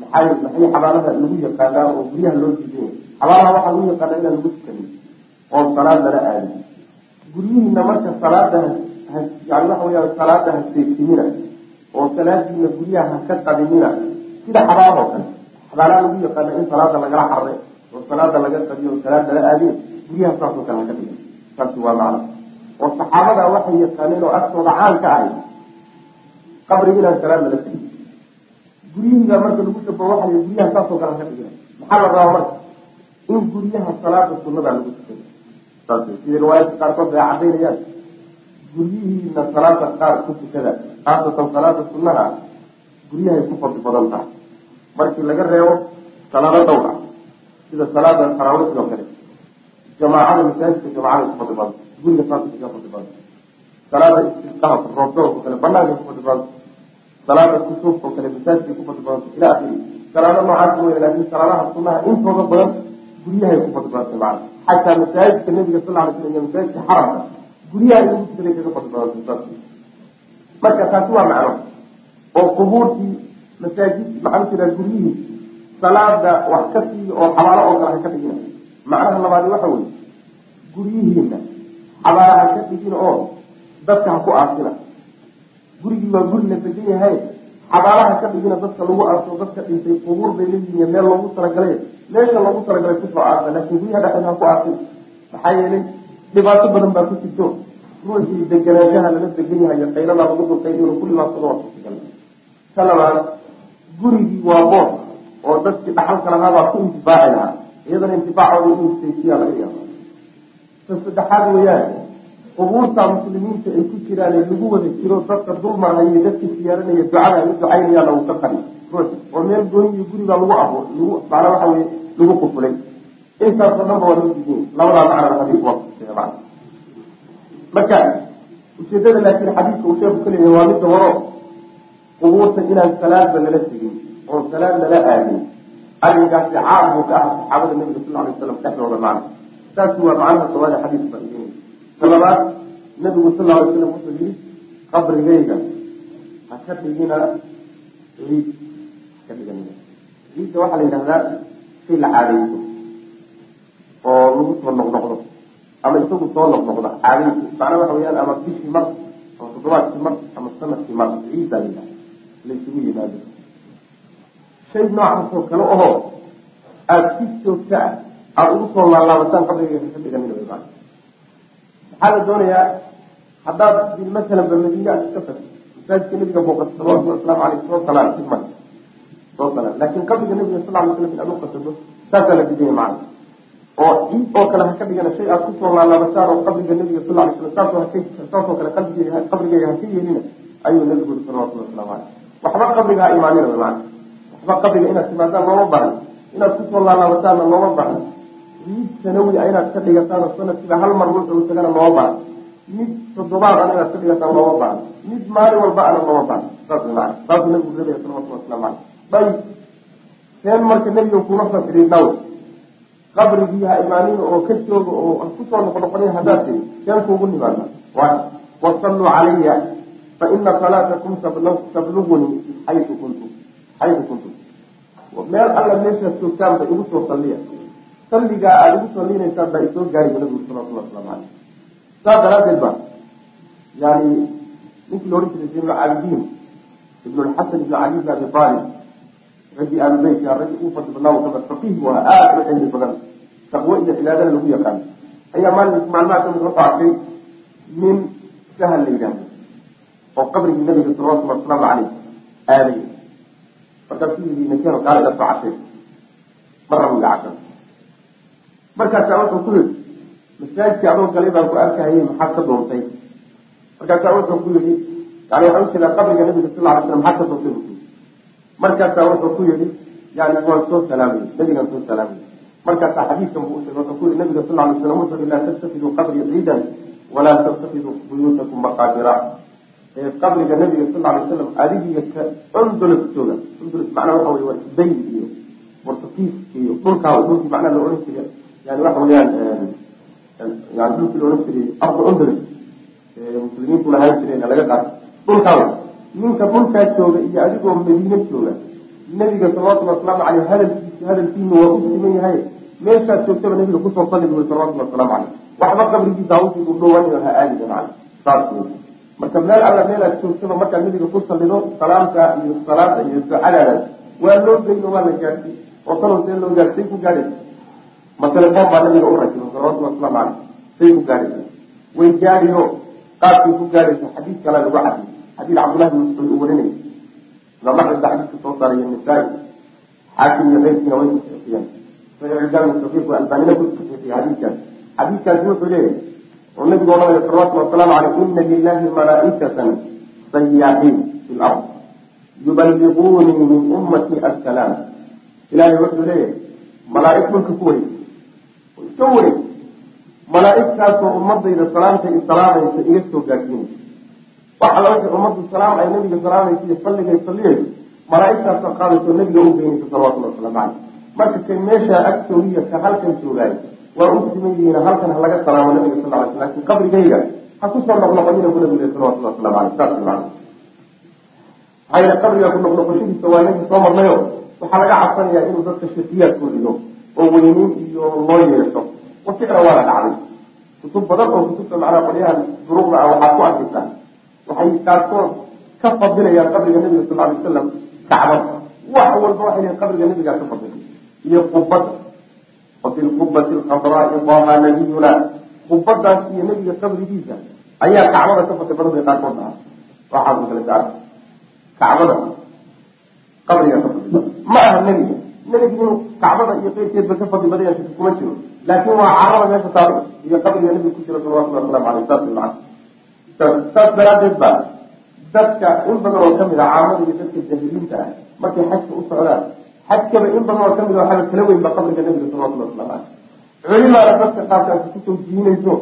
maxay xabaalaha lagu yaqaanaa oo guryaha loo diidaya xabaalaha waxaa lagu yaqaanaa inaan lagu tukanin oo salaad lala aadin. Guryihiina marka salaada yani waxa weya salaada ha seegtimina oo salaadiina guryaha ha ka qadimina sida xabaalaha oo kale. Xabaalaha lagu yaqaana in salaada lagala xarre oo salaada laga qadiyo oo salaad lala aadin guryaha saasoo kale ha ka dhigin. Saasi waa macno oo saxaabada waxay yaqaaneen oo agtooda caan ka ahay qabriga inaan salaad lala tegin. Guryihiga marka lagu shabo waxa la guryaha saasoo kale ka dhigina maxaa la rabaa marka? In guryaha salaada sunada lagu tukado saas sida riwaayadka qaarkood bay cadaynayaan guryihiina salaada qaar ku tukada khaasatan salaada sunaha guryahay ku fadli badan tahay. Markii laga reebo salaado dhowra sida salaada taraawiixda oo kale. Jamaacada masaajidka jamaacada ku fadli badan intooda badan guryahay ku macana xataa masaajidka nabiga sal masaajidka xaramka guryaha lagu tukaday kaga saas marka taasi waa macno oo qubuurtii masaajid maxaa jiraa guryihii salaada wax ka siiyo oo xabaalo oo kale ha ka dhigina macnaha labaadi waxa weye guryihiina xabaalo ha ka dhigina oo dadka ha ku aasina. Gurigii waa guri la degan yahay. Xabaalaha ka dhigina dadka lagu aaso dadka dhintay qubuur bay leeyihiin meel loogu talagalay. Meesha loogu talagalay ku soo aasa laakiin guryaha dhexeeda ha aasin maxaa yeelay dhibaato badan baa ku jirto. Ruuxii deganaanshaha lala degan yahay iyo qaylada lagu dulqay inuu ku dhibaadsado waa labaad gurigii waa boos oo dadkii dhaxalka lahaa baa ku intifaaci lahaa. Iyadana intifaacooda inuu laga yaaba ta saddexaad weeyaan qubuurta muslimiinta ay ku jiraan ee lagu wada jiro dadka dulmarhaya dadka siyaaranaya ducada ay u ducaynayaan lagu ka qari ruux oo meel gooni iyo guribaa lagu abo lagu macnaa waxa weye lagu qufulay intaasoo dhan ba waa loo diiday. Labadaa macna xadiis waa macna marka ujeedada laakiin xadiidka uu sheeku ka waa midda horo qubuurta inaan salaadba lala tegin oo salaad lala aadin. Arrinkaasi caam buu ka aha saxaabada nabiga sal alay waslam dhexdooda macna taasi waa macnaha koowaada xadiis faiidinay talabaad nabigu sal alay slam wuxuu yihi qabrigayga ha ka dhigina ciid haka dhiganina ciidda waxaa la yidhahdaa shay la caadayso oo lagu soo noqnoqdo ama isagu soo noqnoqda caadayso macnaa waxa weyaan ama bishii mar ama toddobaadkii mar ama sannadkii mar ciiddaa la yidhahda laysugu yimaado. Shay noocaasoo kale ahoo aada si joogta ah aada ugu soo haka dhiganina wy maa maxaa la doonayaa haddaad masalan ba aad iska tagto masaajidka nabiga booqato salawatu wasalaamu aleyh soo salaan mar soo salaan laakin qabriga nabiga sal lay slam in aad uqasato saasaa la digaya macana oo ciid oo kale ha ka dhigana shay aad ku soo laalaabataan oo qabriga nabiga sal lay slam saasoo saasoo kale qabrigeyga haka yeelina ayuu nabigu yuri salawatulli waslamu aleyh waxba qabriga ha imaanina wy macana waxba qabriga inaad timaadaan looma baran inaad ku soo laalaabataanna looma baran ciid sanawi a inaad ka dhigataan sanadkiiba hal mar wuxuu tagana looma baran mid toddobaad ana inaad ka dhigataan looma baran mid maalin walba ana looma baran saas nabigu rabaya salawatullah waslamu caleyh ayib seen marka nebiga kuma fasirin dhaw qabrigii ha imaanin oo ka jooga oo ku soo noqnoqonin haddaad tiri seen kuugu nimaada wasalluu calaya faina salaatakum tablugunii xayu kuntum. Meel alla meeshaad joogtaanba igu soo salliya salligaa aada igu sallinaysaan baa isoo gaariba nabigu salawatullah waslamu caleyh saas daraaddeed ba yani ninkii la odhan jiray zayn lcaabidiin ibn lxasan ibn cali bn abi aalib raggii aalubeytka raggii ugu fadli badnaa ka mid faqiih buu ahaa aada u cilmi badan taqwo iyo cibaadana lagu yaqaan. Ayaa maalin maalmaha ka mid wuxuu arkay nin sahal la yidhaahdo oo qabrigii nabiga salawatullahi wasalaamu caleyh aaday. Markaasuu yidhi ninkeeno kaala ila soo cashay marra wiga cashan markaasaa wuxuu ku yidhi masaajidkii adoo galay baan ku arkahayay maxaad ka doontay? Markaasaa wuxuu ku yidhi yani waxaa u jeedaa qabriga nabiga sal ly slam maxaad ka doontay buu kuyidhi markaasaa wuxuu ku yidhi yani waan soo salaamay nabigaan soo salaamay. Markaasaa xadiidkan buu usheegay wuxuu ku yidhi nabiga sal lay slam wuxuu yihi laa tattakiduu qabrii ciidan walaa tattakiduu buyuutakum maqaabira. Qabriga nabiga sal lay slam adigiyo ka undulas jooga undulas macnaa waxa wey waa isbayn iyo wartakiif iyo dhulkaa dhulkii macnaa la odhan jiray yani waxa weeyaan yani dhulkii jiray ardu undulas muslimiintu lahaan jireen laga qaato dhulkaa ninka dhulkaa jooga iyo adigoo madiine jooga nabiga salawatulli wasalaamu caleyh hadalkiisa hadalkiina waa u siman yahay meeshaad joogtaba nabiga ku soo salli buy salawatulli wasalaamu caleyh waxba qabrigiisa hawsii u dhowanayo ha aadida macana saas wey marka meel alla meelaad joogtaba markaad nabiga ku sallido salaamta iyo salaada iyo ducadaadaas waa loo geyno waa la gaadhsiy oo talow see loo gaadh say ku gaadhaysa ma telefoon baa nabiga u rakibo salawatulli wasalaamu caleyh say ku gaadhaysa way gaadhiyo qaabkay ku gaadhaysa xadiid kale lagu cadiy xadiid cabdullahi bin mascuud uu warinay imaam axmed baa xadiidka soo saaray nisaa-i xaakim iyo keyrkiina way kusaxiyeen saxiixuljaami safiirku albaanina ku saxiixiyay xadiidkaas xadiidkaasi wuxuu leeyahay oo nabigu odhanaya salawatulli wasalaamu caleyh ina lilahi malaa'ikatan sayaaxiin fi lard yuballiquunii min ummati assalaam ilahay wuxuu leeyahay malaa'ig dhulka ku wareeg oo iska wareeg malaa'igtaasoo ummadayda salaamta i salaamaysa iga soo gaadsiinaysa wax alla wixii ummaddu salaam ay nabiga salaamaysa iyo salligay salliyayso malaa'igtaasoo qaadayso nabiga u geynaysa salawatullahi wasalaamu caleyh marka kay meeshaa ag joogiya ka halkan joogaay waa u siman yihiin halkan ha laga salaamo nabiga sal ly sl laakiin qabrigayga ha ku soo noqnoqonina bu nabiga salawatullah waslamu aleyh saas man maxaa qabriga ku noqnoqoshadiisa waa nagi soo marnayo. Waxaa laga cabsanayaa inuu dadka shakiyaad oo weynin iyo loo yeesho. Waficla waana dhacday. Kutub badan oo kutubta macnaha qolyahan duruqda ah waxaad ku arkaysaa waxay qaarkood ka fadilayaan qabriga nabiga sal alay wasalam kacbad wax walba waxay leeyiin qabriga nabigaa ka fadilay iyo qubada wafi lqubati alkhadraai daha nabiyuna. Qubadaas iyo nabiga qabrigiisa ayaa kacbada ka fadli badan qaarkood dhaha waxaas kale gaar kacbada qabriga ka fadli ma aha nebiga nebiga inuu kacbada iyo qeyrkeedba ka fadli badan yahay kuma jiro laakin waa carada meesha taalo iyo qabriga nabiga ku jira salawatullahi waslamu aleyh saas man saas daraadeed ba dadka in badan oo ka mid ah caamada iyo dadka jahiliinta ah markay xajka u socdaan xajkaba in badan oo ka mid a waxaaba kala weyn ba qabriga nabiga salawatullahi waslamu aleyh culimaana dadka qaarkaasi ku soo jiinayso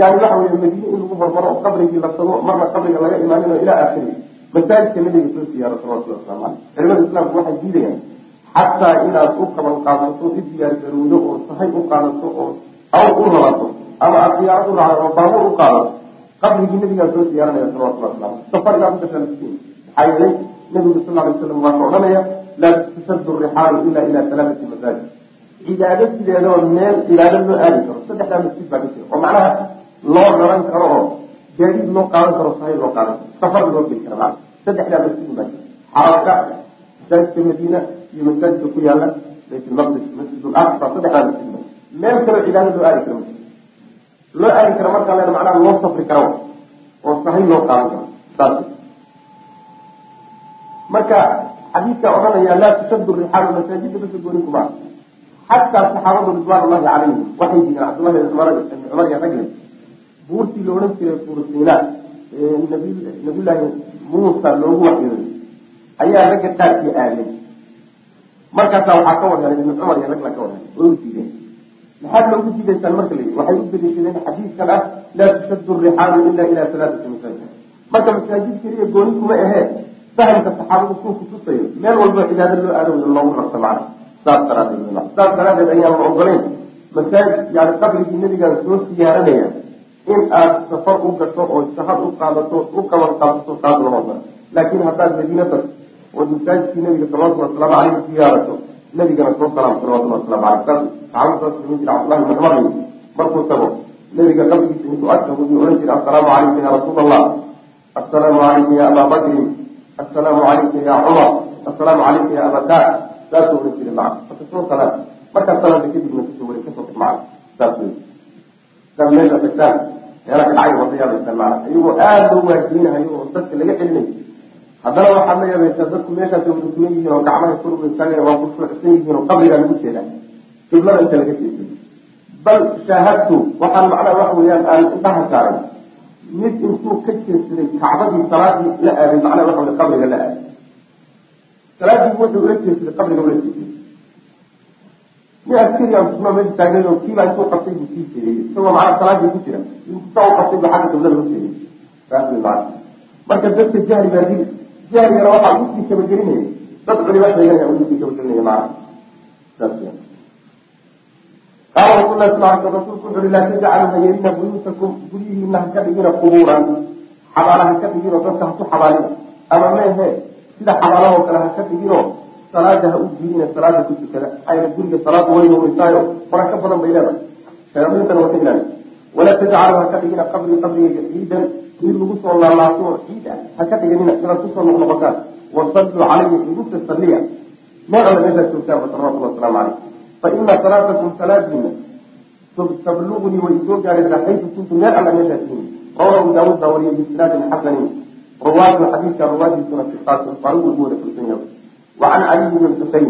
yani waxa weye madiine in lagu hormaro qabrigii la tago marna qabriga laga imaanino ilaa aakhiri masaajidka nabiga soo siyaaro salawatullahi waslamu aleyh culimada islaamku waxay diidayaan xataa inaad u qaban qaadato i diyaar garowdo oo sahay u qaadato oo awr u rarato ama aad diyaarad u raacdo oo baabuur u qaadato qabrigii nabigaa soo diyaaranaya salawatullah waslamu safar inaad u gashaan miskiin maxaa yeelay nabigu sal alay slam waa ka odhanaya laa tushaddu rixaalu ila ila talaatati masaajid. Cibaado sideedaba meel cibaado loo aadi karo saddexdaa masjid baa ka jira. Oo macnaha loo raran karo oo gaadiid loo qaadan karo sahay loo qaadan karo safar loo geli kara macna saddexdaa masjid baa jira. Xarabka masaajidka madiina iyo masaajidka ku yaalla bayt lmaqdis masjid laqsa saddexdaa masjid meel kaloo cibaado loo aadi karo loo aadi karo markaa len macnaha loo safri karo oo sahay loo qaadan karo saas marka xadiidka odhanaya laa tushaddu rixaalu masaajida basa gooni kuma xataa saxaabadu ridwaan ullahi calayhim waxay jireen cabdullahi ibn cumar iyo ragle buurtii la jiray buursiina ee nabiyullaahi muusa loogu waxyooday ayaa ragga qaarkii aaday markaasaa waxaa ka warhelay ibn cumar iyo ragla ka warhelay way u diideen. Maxaad loogu diidaysaan marka la yidhi? Waxay u daliishadeen xadiidkan ah laa tushaddu rixaalu ila ila salaatati masaajid marka masaajid keliya gooni kuma ahee fahamka saxaabadu kuu kutusayo meel walba cibaado loo aado loogu rabto macna saas daraadeed saas daraadeed ayaan la ogolayn. Masaajid yani qabrigii nabigaan soo siyaaranaya in aad safar u gasho oo shahad u qaadato u kaban qaadato taas lama ogola laakiin haddaad madiina tagto ood nabiga salawatulli wasalaamu caleyhi siyaarato nabigana soo salaam salawatulli wasalaamu caleyh saas saas samayn jira cabdullahi ibn cumar markuu tago nabiga qabrigiisa intuu agtago buu ohan jira assalaamu calayka ya rasuul allah assalaamu calayka ya abaa bakrin assalaamu calayka ya cumar assalaamu calayka ya abaa daa saasuu ohan jiray maca marka soo salaam markaad salaada kadibna ku soo wari ka soo maca saas wey saad meesha tagtaan meela ka dhacay wada yaabaysaan maca iyagoo aada loo waajibinahayo oo dadka laga celinayo haddana waxaad la yaabaysaa dadku meeshaas tuman yihiin oo gacmaha korba istaagaya waa kushuucsan yihiin oo qabrigaa lagu jeedaa qiblada inta laga jeeday bal shaahadtu waxaan macnaha waxa weeyaan aan indhaha saaray. Mid intuu ka jeedsaday kacbadii salaadii la aaday macnaha waxa wey qabriga la aaday. Salaadii wuxuu ula jeedsaday qabriga ula jeeday nin askari aan kusnoo meesha taagnayn oo kiibaa intuu qabtay buu sii jeediyey isagoo macnaha salaadii ku jira. Intaa u qabtay buu xagga qiblada u jeediyey saas marka dadka jahli baa dil jahrigana waxaa u sii kabagelinaya dad culimo sheeganaya u sii kabagelinaya macna qaala rasul lah sal l rasulku wuxu uhi laa tajcaluu hayeelina buyuutakum guryihiina ha dhigina qubuuran xabaala ha ka dadka ha xabaalina ama meehe sida xabaalahoo kale ha ka dhiginoo salaada ha u diidina salaada ku tukada ayna guriga salaada way hurisaayo barako badan bay leedahay shayaaiintana waa ka ilaali walaa tajcaluu ha dhigina qabri qabrigayga ciidan mid lagu soo laalaabto oo ciid ah ha ka dhiganina inaad ku soo noqnoqotaan wasalluu calayhi igu tasalliya meel alla meeshaad salawatullah wasalaamu calayh faina salaatakum salaadiina tablugnii way soo gaaraysaa xaysu kuntum meel alla meeshaad tihiin rawa abu daawuud baa wariyay biisnaadin xasanin ruwaadu xadiidka ruwaadiisuna siqaatun farugu ugu wada wacan caliyi bn xuseyn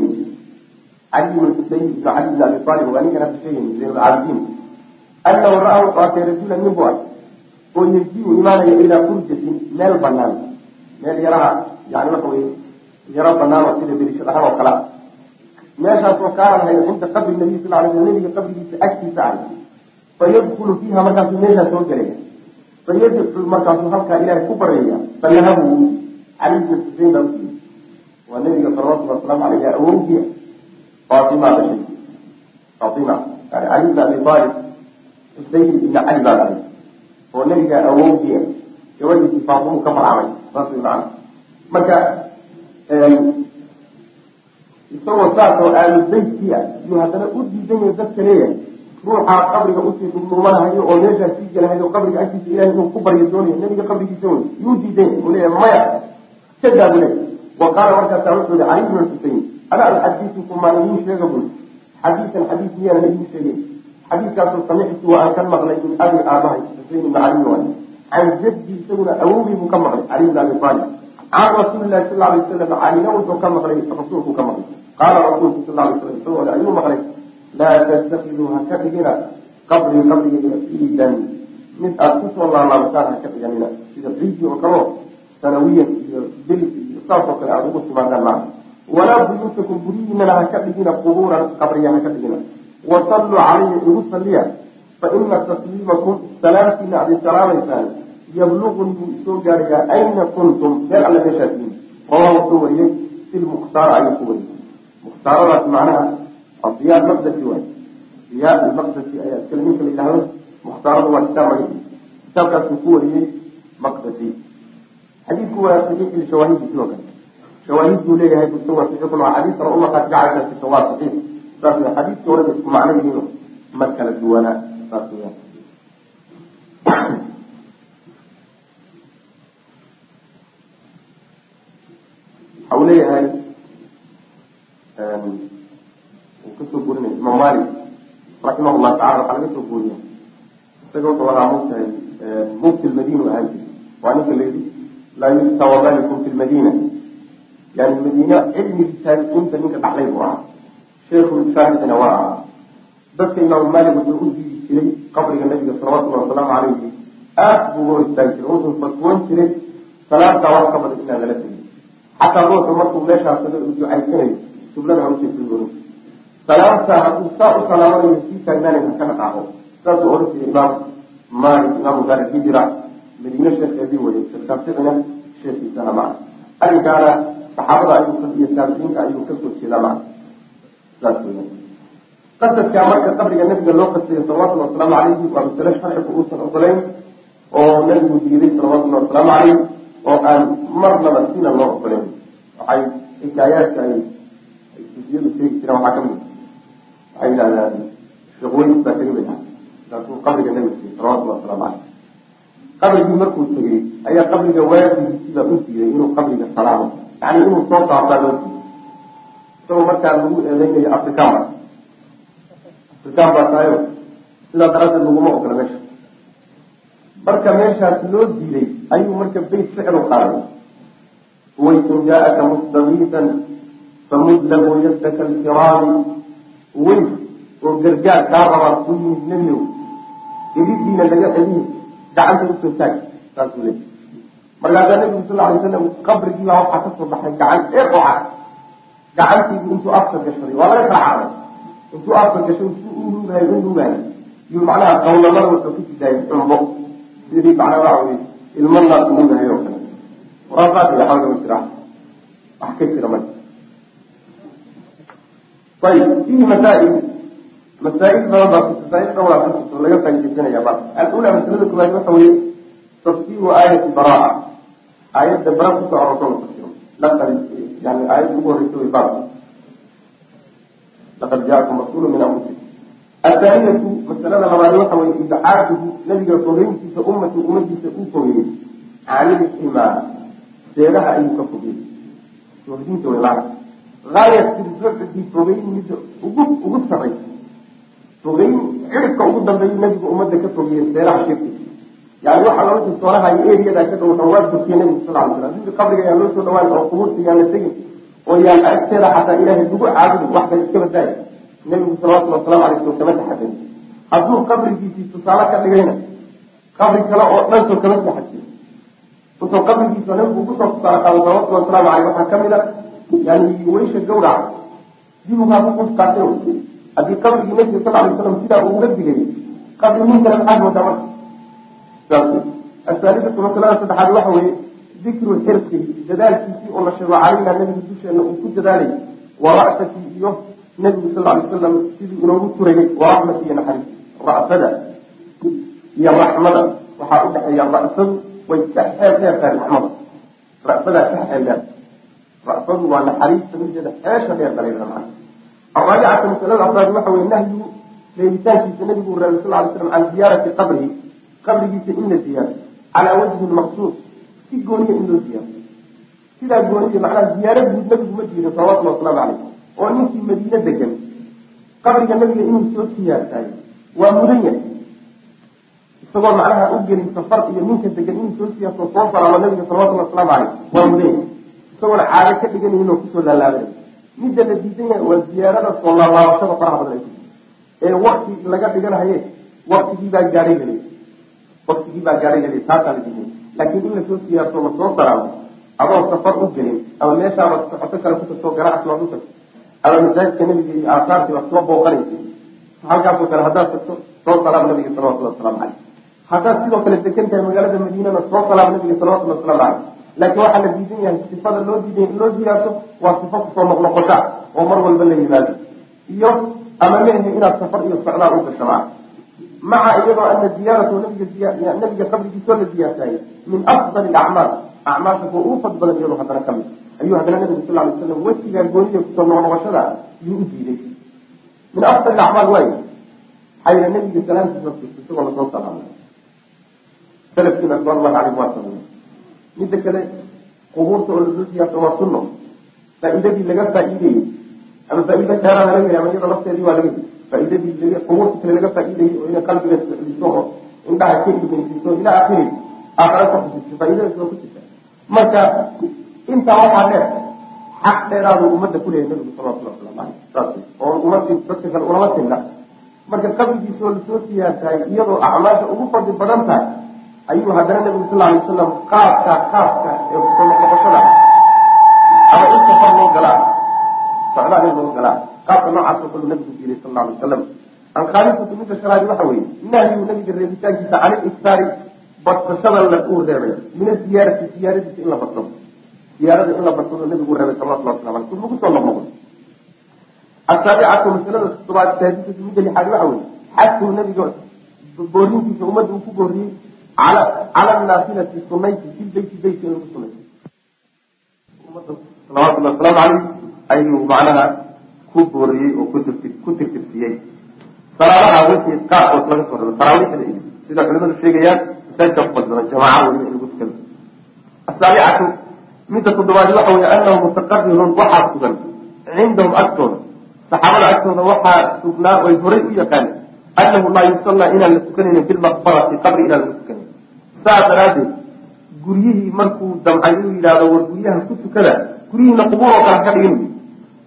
caliy bn xuseyn ibn cali bn abi aalib waa ninkan hadda sheegayna zayn alcaabidiin annahu ra'a wuxuu nin bu arkay oo yejiu imaanaya ilaa furjatin meel banaan meel yaraha yani waxa weye yaro banaano sida berishadahan oo kale. Meeshaasoo kaana hay cinda qabri nabiy sal lay sl nabiga qabrigiisa agtiisa ahay fayadkulu fiiha markaasuu meeshaa gelaya fayadcu markaasuu halkaa ilaahay ku bareeya. Fanahabu cali bn xusein baa usiiyey waa nabiga salawatulli wasalaamu aleyh awowgiia faatima dhashay faatima yani cali bn abi aalib xusein ibn cali baa dhalay oo nabiga awowgiia gabadhiisii faatimu ka farcamay saas way macana marka isagoo saas oo aalu beytkii ah yuu haddana u diidan yahay dadka leeyahay ruuxaa qabriga u sii dhudhuumanahayo oo meeshaa sii gelahayo qabriga agtiisa ilahay inuu ku baryo doonayo nabiga qabrigiisa wey yuu diidan yahay. Uu leeyahay maya kadaa buu leeyahay wa qaala markaasaa wuxuu yihi cali bn xusein ana uxadiisukum maan idiin sheega bul xadiisan xadiis miyaanan idiin sheegay xadiiskaasoo samictu waa aan ka maqlay min abi aabahay xusein ibn cali waay can jaddi isaguna awowgii buu ka maqlay cali bn abi aalib can rasuuli lahi sal alay wasalam calina wuxuu ka maqlay rasuulku ka maqlay. Qaala rasuulku sal lay slam isagoo le ayuu maqlay laa tattakiduu ha ka dhigina qabrii qabrigayga ciidan mid aada ku soo laalaabtaan ha ka dhiganina sida ciidii oo kaleo sanawiyan iyo bil iyo saasoo kale aada ugu timaadaan maa walaa buyuutakum guryihiinana ha ka dhigina qubuuran qabriya ha ka dhigina wasalluu calayhi igu salliya. Fa ina tasliimakum salaamtiina aad salaamaysaan. Yabluqnii wuu isoo gaarayaa ayna kuntum meel alle meeshaasiin rawaha wuxuu wariyey fi lmukhtaara ayuu ku wariyey. Mukhtaaradaas macnaha diya maqdasi waay. Diya maqdasi ayaa iskale ninka la yidhahdo mukhtaaradu waa kitaab magaciisa kitaabkaasuu ku wariyey maqdasi xadiidku waa saxiix lishawaahidi sidoo kale. Shawaahid buu leeyahay busa waa saxiixun waa xadiis kale umaqad jacalka sita waa saxiix xadiiskii horeba isku macno yihiin ma kala duwanaa saas weyaan waxa uu leeyahay uu ka soo gurinaya imaam malik raximah llahu tacala waxaa laga soo guuriya isaga wuxuu ahaa mugtahay mufti lmadina ahaan jiri waa ninka la yidhi laa yufta wamalikum fi lmadina yani madiina cilmigii taarikiinta ninka dhaxlay buu ahaa sheekhu shaaficina waa ahaa dadka imaamu malik wuxuu u diidi jiray qabriga nabiga salawatullahi wasalaamu calayhi aad buu uga hor istaagi jiray wuxuu fatwoon jiray salaadtaa wax ka badan inaan lala tegin xataa ruuxu markuu meeshaas tago uu ducaysanayo sublada haujeedoon salaamta hadduu saa u salaamanayo sii taagnaanay ha ka dhaqaaqo saasuu ohan jiray imaam malik imaamu daar hijra madiine sheekeedii weye shekaaficina sheekiisana maca arrinkaana saxaabada ayuu iyo taabiciinka ayuu ka soo jeedaa weya qasadkaa marka qabriga nabiga loo qasayo salawatullhi wasalaamu calayhi waa masale sharcigu uusan ogolayn oo nabigu diiday salawatullahi wasalaamu calayh oo aan marnaba sina loo ogolayn. Waxay xikaayaadka ay sufiyadu sheegi jireen waxaa ka mid waxay yidhahdaan sheekh baa tegay bay ahay markaasuu qabriga nabiga tegey salawatullahi wasalaamu calayh qabrigii markuu tegey ayaa qabriga waajigiisiibaa u diiday inuu qabriga salaamo. Yani inuu soo saabtaa loo diiday isagoo markaa lagu eedeynayo afrikaan afrikaan baa tahayo sidaa daraaddeed laguma ogola meesha. Marka meeshaas loo diiday ayuu marka beyt ficru qaaday. Waysun jaaaka mustagiisan famud lahu yadaka alkiraami weys oo gargaar kaa rabaa ku yimid nebiyow. Ilidiina laga celiyo gacanta u soo taag. Saasuu leey markaasaa nabigu sal alay slam qabrigiibaa waxaa ka soo baxay gacan dheer oo cad gacantiibu intuu afka gashaday waa laga kala caday intuu afka gashay si u nuugahay u nuugahay yuu macnaha qawlamada wuxuu ku jidaayay cumbo sidii macnaha waxa weye ilmo naas nuugahay oo kale. Waraasaad iyo xawla ma jira. Wax ka jira marka. Ayib fihi masaa'il. Masaa'il badan baa masaa'il dhowraa ku jirto laga faaidaysanaya ba alula masalada koowaad waxa weeye tafsiru aayati baraa aayadda bara ku soo arorto la tafsiro yani aayadda ugu horeysa way baabka laqad jaakum rasuulu min anfusikum athaaniyatu masalada labaad waxa weye ibcaaduhu nabiga fogeyntiisa ummatu ummadiisa uu fogeeyey canilximaa seedaha ayuu ka fogeeyey sohdinta way macna gaayat filbucdi fogeyn midda ugu saraysa fogeyn ciribka ugu dambeeyu nabigu ummadda ka fogeeyey seeraha shirki yani waxa lala soonaha iyo eriyadaa ka dhow waa durkiye nabigu sal ly slam sidii qabriga yaan loo soo dhawaan oo qubuurta yaan la tegin oo yaan agteeda xataa ilaahay lagu caabudin wax kale iska badaayo nabigu salawatulli wasalamu alay slam kama taxadin hadduu qabrigiisii tusaale ka dhigayna qabri kale oo dhansoo kama taxadin intuu qabrigiisa nabigu ku soo tusaale qaado salawatulli wasalaamu aleyh waxaa ka mid a yani weysha gawraca dibugaa ku qufkaatay haddii qabrigii nabiga sal alay slam sidaa uuga digay qabri nin kale maxaad moodaa marka aaalidatu masalada saddexaad waxa weeye dikru xirsihi dadaalkiisii oo la sheego calayna nabiga dusheena uu ku dadaalay wa ra'satii iyo nabigu sal lay wasalam sidii inoogu turayay wa raxmati iyo naxariis ra'sada iyo raxmada waxaa u dhexeeya ra'sadu way ka xeel ra'sadaa ka ra'sadu waa naxariista mideeda xeesha dheer macna araabicata masalada afraad waxa weye nahyu leelitaankiisa nabigu reebay sal slam can ziyaarati qabrihi qabrigiisa in la ziyaaro calaa wajhin maqsuud si gooniya in loo ziyaaro sidaa gooniya macnaha ziyaaro guud nabigu ma diido salawatullhi wasalaamu caleyh oo ninkii madiine degan qabriga nabiga inuu soo siyaartaay waa mudan yahay. Isagoo macnaha u gelin safar iyo ninka degan inuu soo siyaarto soo salaamo nabiga salawatullhi wasalaamu caleyh waa mudan yahay. Isagoona caado ka dhiganayinoo ku soo laalaabanay midda la diidan yahay waa ziyaarada soo laalaabashada faraha badan ee wakti laga dhiganahaye waktigii baa gaadhay helay waktigii baa gaadhay taasaa la diiday laakiin in la soo siyaarto la soo salaamo adoo safar u gelin ama meeshaaba socoto kale ku tagto ganacsi waad u tagto ama masaajidka nabiga iyo aasaartii baad soo booqanaysa halkaasoo kale haddaad tagto soo salaam nabiga salawatullhi wasalaamu caleyh haddaad sidoo kale degan tahay magaalada madiinana soo salaam nabiga salawatullhi wasalaamu caleyh laakiin waxaa la diidan yahay sifada loo diiday in loo ziyaarto waa sifo ku soo noqnoqosha oo mar walba la yimaado iyo ama meehe inaad safar iyo socdaal u gasho maa maca iyadoo ana ziyaaratu nabiga qabrigiisoo la ziyaartaayay min afdali acmaal acmaasha kuwa ugu fad badan iyadoo haddana ka mid ayuu haddana nabigu sal lay slam wejigaa goonida ku soo noqnoqoshada yuu u diiday. Min afdali acmaal waayo xayra nabiga salaamtiisa isagoo la soo salaamay salafkiina ridwanullahi caleyh waa sameeyey midda kale qubuurta oo la soo siyaarto waa sunno. Faa'iidadii laga faa'iideyey ama faa'iida dheeraada laga heli ama iyada lafteedii waa laga heli faa'iidadii qubuurta kale laga faa'iideeyey oo inay qalbiga socdiso oo indhaha ka ilmaysiiso ilaa akhiri aakhara ka xusiso faa'iidadaas ku jirta marka intaa waxaa dheer xaq dheeraadu ummadda ku leeyahay nabigu salawatullahi waslamu caleyh saas oo dadka kale ulama tinna marka qabrigiisa oo la soo siyaartahay iyadoo acmaasha ugu fadli badan tahay ayuu haddana nabigu sal alay wasalam qaabka khaaska ee ku soo noqnoqoshada ama in safar loo galaa socdaal in galaa qaabka noocaas oo kale nabigu diiday sal alay wasalam alkhaalisatu midda shanaadi waxa weeye nahyu nabiga reebitaankiisa can iliktaari badsashada uu reebay. Min aziyaarati ziyaaradiisa in la badsado siyaarada in la barsado nabigu reebay salawatullah waslamu aleyh lagu soo noqnoqdo asaabicatu masalada todobaad saadisatu midda lixaad waxa weye xadkuu nabiga boorintiisa ummadda uu ku booriyey cala naafilati sunayti fi beyti beytka in lagu sunayso ummadda salawatullahi wasalaamu caleyh ayuu macnaha ku booriyey oo ku tirtirsiiyey salaadaha wixii qaarkood laga soo rabo taraawiixda iyo sida culimadu sheegayaan masaajidka ku jamaaca weliba in lagu tukado asaabicatu midda toddobaadi waxa weye anahu mutaqarirun waxaa sugan cindahum agtooda. Saxaabada agtooda waxaa sugnaa oy horay u yaqaaneen anahu laa yusallaa inaan la tukanaynin bilmaqbarati qabri inaan lagu tukanayn saa daraaddeed guryihii markuu damcay inuu yidhahdo war guryaha ku tukada guryihiina qubuur oo kale ka dhigin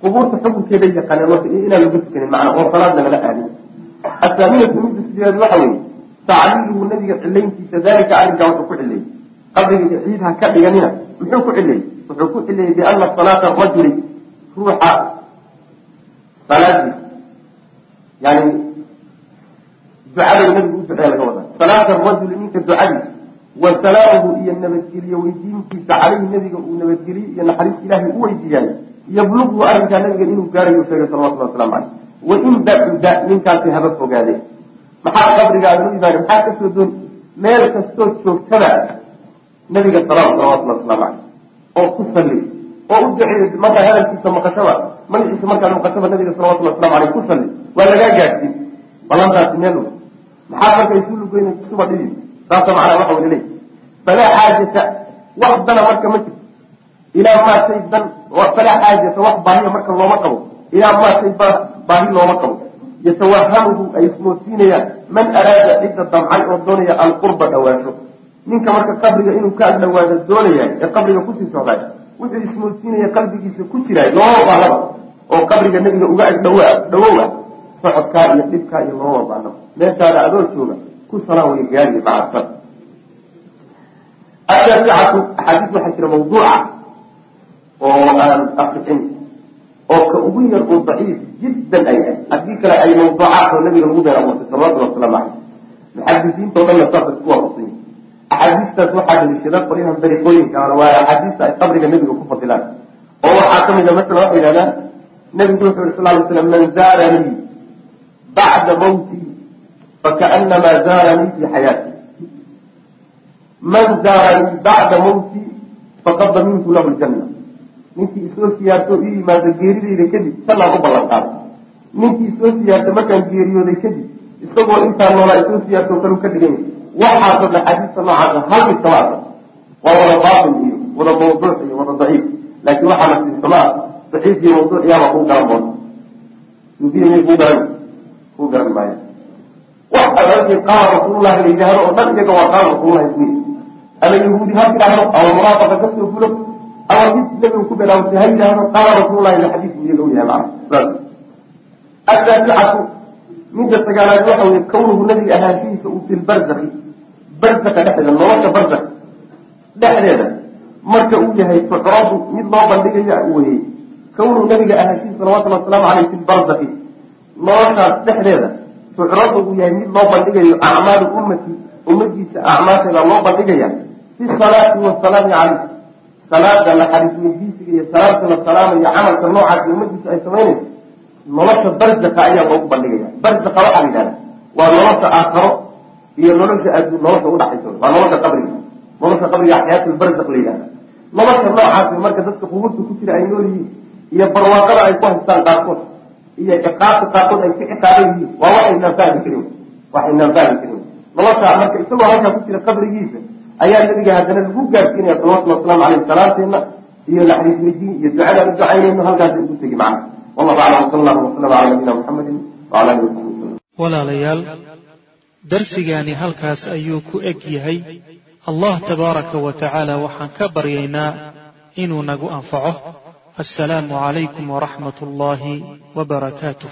qubuurta xukunkeeda yaqaaneen marka inaan lagu tukanin macna oo salaadna lala aadin. Asaaminatu midda sideed waxa weeye tacliiluhu nabiga cilayntiisa dalika arrinkaa wuxuu ku cileeyey qabriga ciid ha ka dhiganina muxuu ku cileeyey wuxuu ku cileeyey biana salaata rajuli ruuxa salaadiisa yani ducada nabigu u duceeya laga wadaa. Salaata rajuli ninka ducadiisa wa salaamuhu iyo nabadgeliye weydiintiisa caleyhi nabiga uu nabadgeliye iyo naxariis ilaahay u weydiiyaay yabluqhu arrinkaa nabiga inuu gaarayo sheegay salawatullah waslamu caleyh wain bacuda ninkaasi haba fogaade maxaa qabrigaada u maxaa ka soo doon meel kastoo joogtada nabiga salaam salawatullah waslamu caleyh oo ku salli oo u duceeyo markaa hadalkiisa maqashaba magaciisa markaad maqashaba nabiga salawatullah waslamu aleyh ku salli waa lagaa gaadhsiin ballantaasi meel maxaa marka isu lugoyn isuba dhibi saasa macnaa waxa weli leey falaa xaajata wax dana marka ma jirto ilaa maa shay dan falaa xaajata wax baahiya marka looma qabo. Ilaa maa shay baahi looma qabo. Yatawahamuhu ay ismoodsiinayaan. Man araada cidda damcay oo doonaya alqurba dhawaansho ninka marka qabriga inuu ka agdhawaado doonaya ee qabriga ku sii socdaay wuxuu ismoodsiinaya qalbigiisa ku jiraay looma baanaba oo qabriga nebiga uga agdhawa dhawowa socodkaa iyo dhibkaa iyo looma baano meeshaada adoo jooga ku salaan way gaari macasad ataasicatu axaadiis waxaa jira mawduuca oo aan afrixin oo ka ugu yar oo daciif jiddan ay ah haddii kale ay mawduucaat oo nabiga lagu been abuurtay salawatullah wasalaamu caleyh muxadisiinta o dhanna saasa isku waafaqsan yihiin axaadiistaas waxaa daliishada qolyahan dariiqooyinkaana waa axaadiista ay qabriga nebiga ku fadilaan oo waxaa ka mid a masala waxay yidhahdaan nebigu wuxuu yiri sal lay slam man zaaranii bacda mawtii fakaanamaa zaaranii fi xayaati man zaaranii bacda mawtii faqad damintu lahu ljanna ninkii isoo siyaarto ii yimaado geeridayda kadib jannaan u ballan qaaday ninkii isoo siyaarta markaan geeriyooday kadib isagoo intaa noolaa isoo siyaartoo kalu ka dhigan yahay waxaasoo dhan xadiista noocaasa hal mid kama arka waa wada baatil iyo wada mawduuc iyo wada daciif. Laakiin waxaa nasiibsamaa daciif iyo mawduuc yaaba kuu garan boon suufiya miyay kuu garan kuu garan maayo wax alaalkii qaala rasuulullahi la yidhaahdo oo dhan iyaga waa qaala rasuulullahi kuyi ama yahuudi ha tidhaahdo ama munaafaqa ka soo fulo nabigu ku belaawtay ha yidhaahdo qaala rasuulullahi la xadiis buu iyaga u yahay macna saas asaasicatu midda sagaalaad waxa weye kawnuhu nabiga ahaanshihiisa uu fi lbarzaki barzaka dhexdeeda nolosha barzak dhexdeeda marka uu yahay tucradu mid loo bandhigaya weye kawnuhu nabiga ahaanshihiisa salawatullhi wasalaamu caleyh fi lbarzaki noloshaas dhexdeeda tucradu uu yahay mid loo bandhigayo acmaalu ummati ummadiisa acmaasheeda loo bandhigaya fi salaati wasalaami caleyh salaada naxariis iyo salaamta la salaamayo camalka noocaasi ummadiisa ay samaynayso nolosha barzaka ayaa loogu bandhigaya. Barzaka waxaa la waa nolosha aakharo iyo nolosha adduun nolosha udhaxaysa waa nolosha qabriga. Nolosha qabriga xayaatlbarzak la yidhahda nolosha noocaasi marka dadka qubuurta ku jira ay nool yihiin iyo barwaaqada ay ku haystaan qaarkood iyo ciqaabta qaarkood ay ka ciqaaban yihiin waa waxaynaan fahmi karin waxaynaan fahmi karin nolosha marka isagoo halkaa ku jira qabrigiisa ayaa nabiga haddana lagu gaarsiinaya salawatullhi wasalaamu caleyh salaanteenna iyo naxariis weydiin iyo ducadaan u ducaynayno halkaasi ugu tegi macna. Wallahu aclam sal allahu wasalam cala nabiyina muxamedin wala alihi wasaxbi wasalam walaalayaal darsigaani halkaas ayuu ku eg yahay. Allah tabaaraka wa tacaala waxaan ka baryaynaa inuu nagu anfaco. Assalaamu calaykum waraxmat ullaahi wa barakaatuh